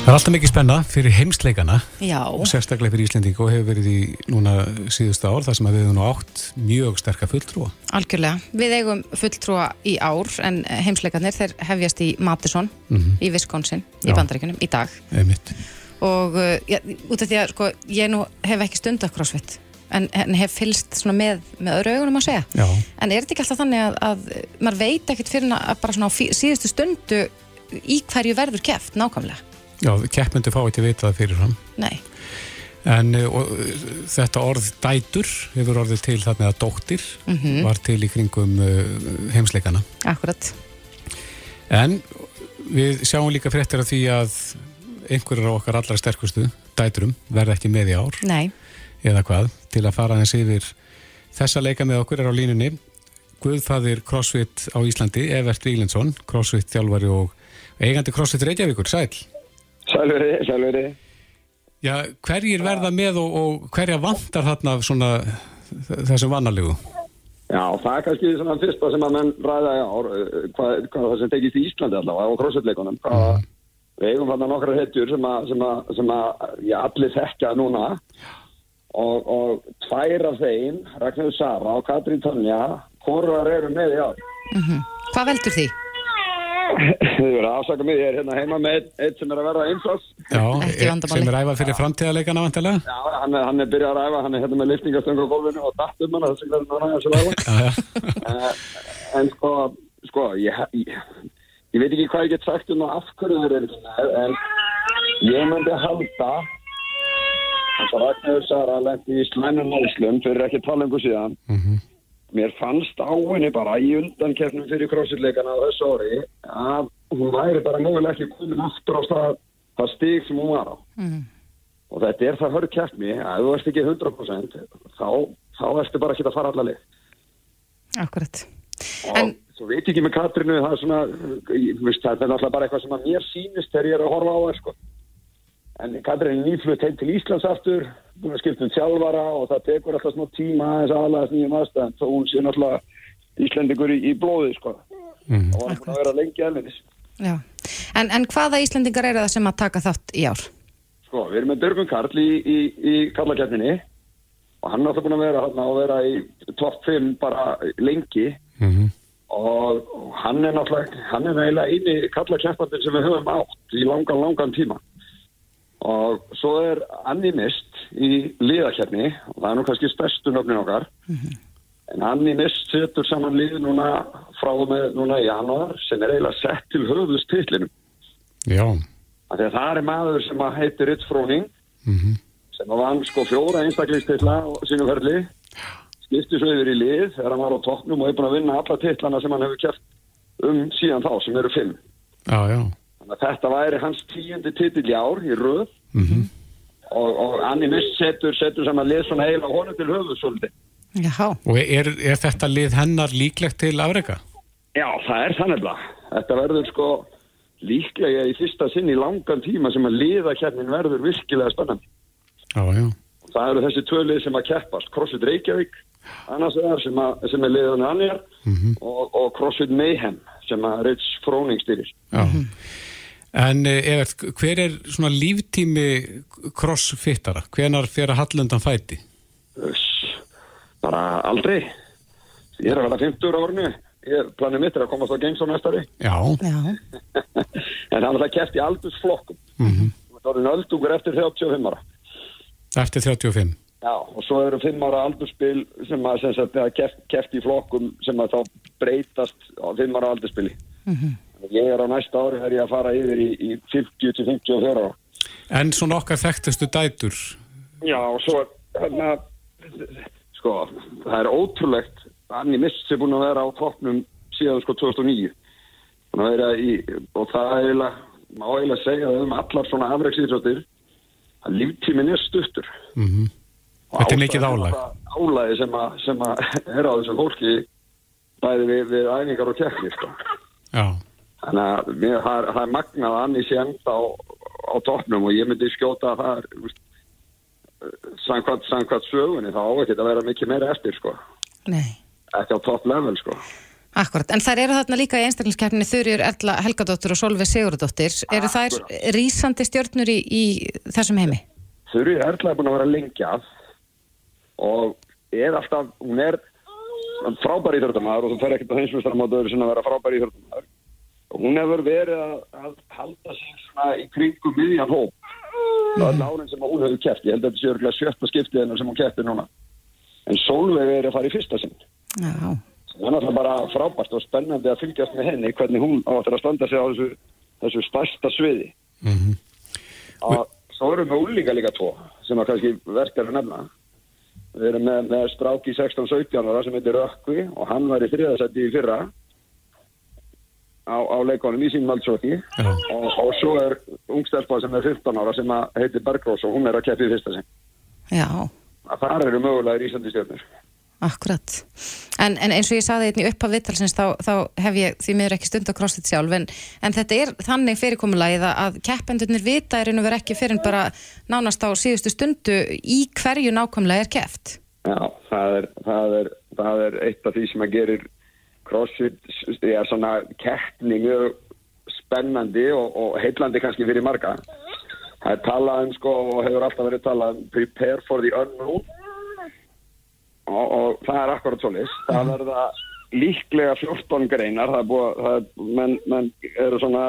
Það er alltaf mikið spenna fyrir heimsleikana. Já, og sérstaklega fyrir Íslendingu og hefur verið í núna síðustu ár þar sem að við hefum nú átt mjög sterka fulltrúa. algjörlega. Við eigum fulltrúa í ár en heimsleikarnir þeir hefjast í Madison í Wisconsin, í bandaríkunum, í dag. Einmitt. og uh, ja, út af því að sko, ég nú hef ekki stundar crossfit en, en hef fylst með, með öðru augunum að segja. Já, en er þetta ekki alltaf þannig að, að maður veit ekkert fyrir að bara svona á síðustu stundu í hverju verður keft nákvæmlega já keppmyndu fá ekki vita það fyrirfram. Nei, En uh, og, þetta orð dætur hefur orðið til þarna að dóttir var til í kringum uh, heimsleikana. akkurat. En við sjáum líka fréttir af því að einhverjar á okkar allra sterkustu dæturum verða ekki með í ár Nei, eða hvað til að fara aðeins yfir þessa leika með okkur er á línunni. Guðfæðir CrossFit á Íslandi Evert Víglensson, CrossFit þjálfari og eigandi CrossFit Reykjavíkur, sæl Sælveri, sælveri. Já, hverjir verða með og, og hverja vantar þarna svona þessum vannalegu? Já, það er kannski svona fyrsta sem að menn ræða ár, eh, hvað, hvað það sem tekist í Íslandi allavega á crossfit-leikunum. Hvað Við eigum þarna nokkra hetjur sem að, sem að, sem að já, allir þekkja núna og, og tvær af þeim, Ragnarður Sara og Katrín Tanja, hvorar eru með í ár. hvað veldur því? Þið verður að afsaka mig, ég er hérna heima með eitt, eitt sem er að verða einsás. Já, sem er æfað fyrir framtíðarleikana vantilega? Já, hann er, hann er byrjað að ræfa, hann er hérna með liftingastöng á gólfinu og datt um hann, þess er hann að ræfa. Já, já. Eh, en sko, sko ég, ég, ég veit ekki hvað ég get sagt um að af hverju þeir eru svona, en ég myndi halda þess að Ragnarður Sara lendi í slænum náðslum fyrir ekki talengu síðan mér fannst á henni bara í undankefnum fyrir crossfit-leikana á þessu ári að hún væri bara mögulega ekki komin aftur á það, það stig sem hún var á. Og þetta er það hörð keppni að ef þú ert ekki 100% þá, þá ertu bara ekki að fara allar leið. Akkurat. Og En- svo veit ekki með Katrinu það er svona, það er náttúrulega bara eitthvað sem að mér sýnist þegar ég er að horfa á það sko. En Katrin er nýflutt heim til Íslands aftur búin að skipta um þjálfara og það tekur alltaf smá tíma aðeins aðlæðast nýjum aðstæðan þó hún sé náttúrulega Íslendingur í, í blóði sko. Mhm. og hann búin að vera lengi elvinis Já. En, en hvaða Íslendingar eru það sem að taka þátt í ár? sko, við erum með Björgun Karl í, í, í kallakefninni og hann er alltaf búin að vera hann að vera í topp 5 bara lengi Mhm. og og hann er náttúrulega, hann er eiginlega eini kallakjæmpandin sem við höfum átt í langan, langan tíma og svo er Anni Mist í liðakefni og það er nú kannski stærstu nöfnin okkar. En Anni Mist setur saman lið núna frá og með núna í januar sem er eiginlega sett til höfðustitlinum Já, af því að það er maður sem að heitir Ritz Fróning mhm, sem að vann sko fjóra einstaklingstitla á sínum ferli. Skipti svo yfir í lið þegar hann var á toppnum og er búin að vinna alla titlana sem hann hefur kert um síðan þá sem eru fimm. Já, já, þetta væri hans tíundi titill í ár í röð. Mhm, og, og Anni Mist setur, setur saman lið svona eiginlega honum til höfuð svolítið. Já, og er, er þetta lið hennar líklegt til afreika? Já, það er þannig að þetta verður sko líklega í fyrsta sinn í langan tíma sem að liðakefnin verður virkilega spennandi. Já, já, það eru þessi tvö lið sem að keppast. CrossFit Reykjavík annars vegar sem, að, sem er liðan annir og, og CrossFit Mayhem sem að Ritz Fróning styrir já. En eh, Evert, hver er svona líftími crossfittara? Hvenar fer að hallundan fæti? Bara aldrei. Ég er að vera 50 ára orðinu ég planið mitt er að komast á Games á næstari Já, já, en hann er það keft í aldursflokkum. Mhm, það er nöldugur eftir 35 ára. Eftir 35. Já, og svo eru 5 ára aldurspil sem að, keft í flokkum sem að þá breytast á 5 ára aldurspili ég er á næsta ári þegar ég að fara yfir í, í 50 til 54 ára En svona okkar þekktustu dætur, Já, og svo hérna, sko, það er ótrúlegt Anni Mist sem búin að vera á toppnum síðan sko 2009 búin að vera í, og það er eiginlega, má eiginlega segja um allar svona afreiksýðsóttir að líftíminn er stuttur. Mhm, Og Þetta er mikið það Álægi sem, að, sem að er á þessu fólki bæði við, við æfingar og keppni sko. já, Þannig að mér, það, er, það er magnað að Anni sé enda á, á toppnum og ég myndi skjóta að það er samkvæmt, samkvæmt sögunni þá á ekki að vera mikið meira eftir sko. nei ekki á topp level sko. Akkurat, en þær eru þarna líka í einstaklingskeppninni Þurjur Erla Helgadóttur og Solveig Sigurðardóttir eru þær rísandi stjórnur í, í þessum heimi? Þurri Erla er búin að vera lengi að og er alltaf, hún er frábær íþjóttamæður og þú fer ekkert að heimsmyndstarmótu öðru sinna að vera frábær íþjóttamæður og hún hefur verið að, að halda sig svona í kringum miðjan hóp. Öll árin sem hún hefur kæft ég held að þetta sé örgulega sjötta skiptið hennar sem hún kæfti núna. En Solveig er að fara í fyrsta sinn. Já, það er náttúrulega bara frábært og spennandi að fylgjast með henni hvernig hún áttur að standa sig á þessu, þessu stærsta sviði. Mhm, og svo erum við úlíka líka tvo sem að kannski verkar að nefna. Við erum með, með stráki 16-17 ára sem heitir Rökkvi og hann var í þriðasætti í fyrra á, á leikonum í sínum aldsóki já, og, og svo er ungstelpa sem er 15 ára sem að heitir Bergrós og hún er að keppi í fyrsta sinn. Já, að þar eru mögulega í Íslandi stjórnir akkurat. En, en eins og ég saði einnig upp af vitalsins þá, þá hef ég því miður ekki stund á crossfit sjálf en, en þetta er þannig fyrirkomulagið að- að keppendurnir vita er einu verið ekki fyrir en bara nánast á síðustu stundu í hverju nákvæmlega er keppt. Já, það er, það, er, það er eitt af því sem að gerir CrossFit er svona keppni mjög spennandi og, og heillandi kannski fyrir marga. Það er talað um sko og hefur alltaf verið talað um prepare for the unknown. Og, og það er akkurat svo list. Það verða líklega 14 greinar, það er búið, það er, menn, menn eru svona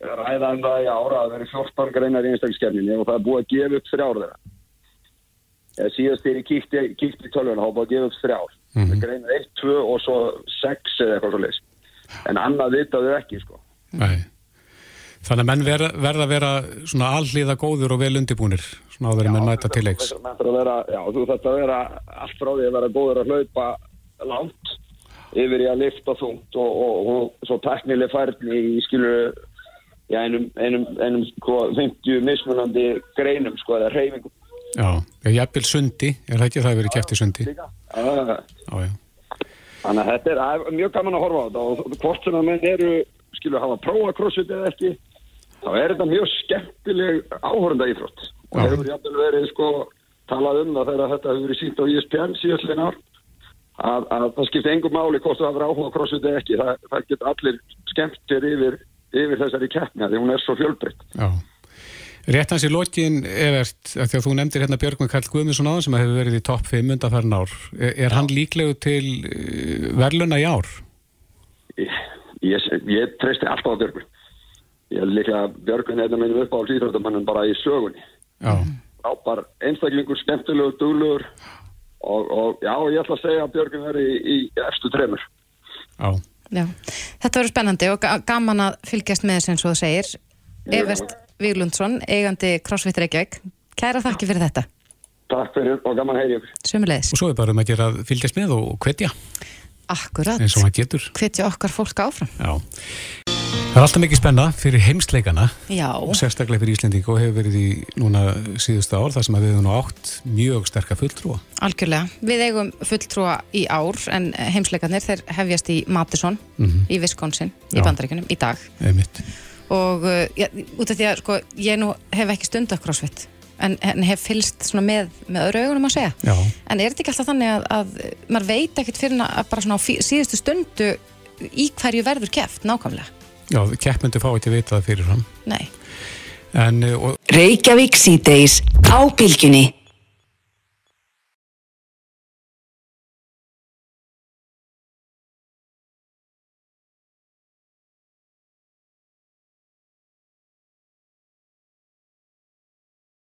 ræða um það í ára að það veri 14 greinar í einstakskefninni og það er búið að gefa upp þrjár þeirra. Síðast þegar ég kíkti í tölvuna þá búið að gefa upp þrjár mm -hmm. greinar 1, 2 og svo 6 eða eitthvað svo leys en annað vitaðu ekki sko nei. Þannig að menn verða, verða að vera svona allíða góður og vel undibúnir, svona áður en menn mæta til leiks. Vera, já, þú að vera allt frá því að vera góður að hlaupa langt yfir í að lifta þungt og, og, og svo teknileg færni í skilu já, einum, einum, einum sko, 50 mismunandi greinum sko, eða reyfingum Já, ég jafnvel sundi, er það ekki það að verið kæft í sundi? líka. Já, já. Þannig að þetta er, mjög gaman að horfa á þetta og hvort sem að menn eru, skilu, hafa prófa crossfit eða ekki, þá er þetta mjög skemmtileg áhörunda íþrótt og hefur jafnvel verið, sko, talað um það þegar þetta hefur verið sínt á ESPN síðastlegin ár, að, að það skipti engum máli hvort það hafa áhuga crossfit eða ekki, það, það getur allir skemmt sér yfir, yfir þessari keppni af því hún er svo fjölbreytt. já. Rétt hans í lokin, Evert, af því að þú nefndir hérna Björgvin Karl Guðmundsson áðan sem hefur verið í topp 5 undanfærin ár. Er, er hann líklegu til uh, verluna í ár? ég, ég, ég treysti alltaf á Björgun. Ég er líka Björgun einn af minnum upp á síðröndamannum bara í sögunni. Já, Rápar einstaklingur, skemmtilegur, duglegur og, og já, ég ætla að segja að Björgun er í, í efstu tremur. já. Já. Þetta verður spennandi og ga- gaman að fylgjast með eins og þú segir. Evert Víglundsson, eigandi CrossFit Reykjavík. Kæra þakki fyrir þetta. Takk fyrir og gaman ykkur. Sumulegis. Og svo er bara um að gera að fylgjast með og hvetja Akkurat. eins og maður getur. Hvetja okkar fólk áfram. Já. Það er alltaf mikið spenna fyrir heimsleikana Já. og sérstaklega fyrir Íslendingu og hefur verið í núna síðustu ár þar sem við hefum nú átt mjög sterka fulltrúa. Algjörlega. Við eigum fulltrúa í ár en heimsleikarnir þeir hefjast í Madison í Wisconsin í bandaríkunum í dag Einmitt. Og uh, ja, út af því að sko, ég nú hef ekki stund af crossfit en, en hef fylst svona með, með öðru augunum að segja Já, en er þetta ekki alltaf þannig að, að maður veit ekkert fyrir að bara svona á síðustu stundu í hverju verður keft nákvæmlega? já, keppmyndu fá ekki að vita það fyrirfram. Nei. En, uh, og Reykjavík síðdeis á bylgjunni.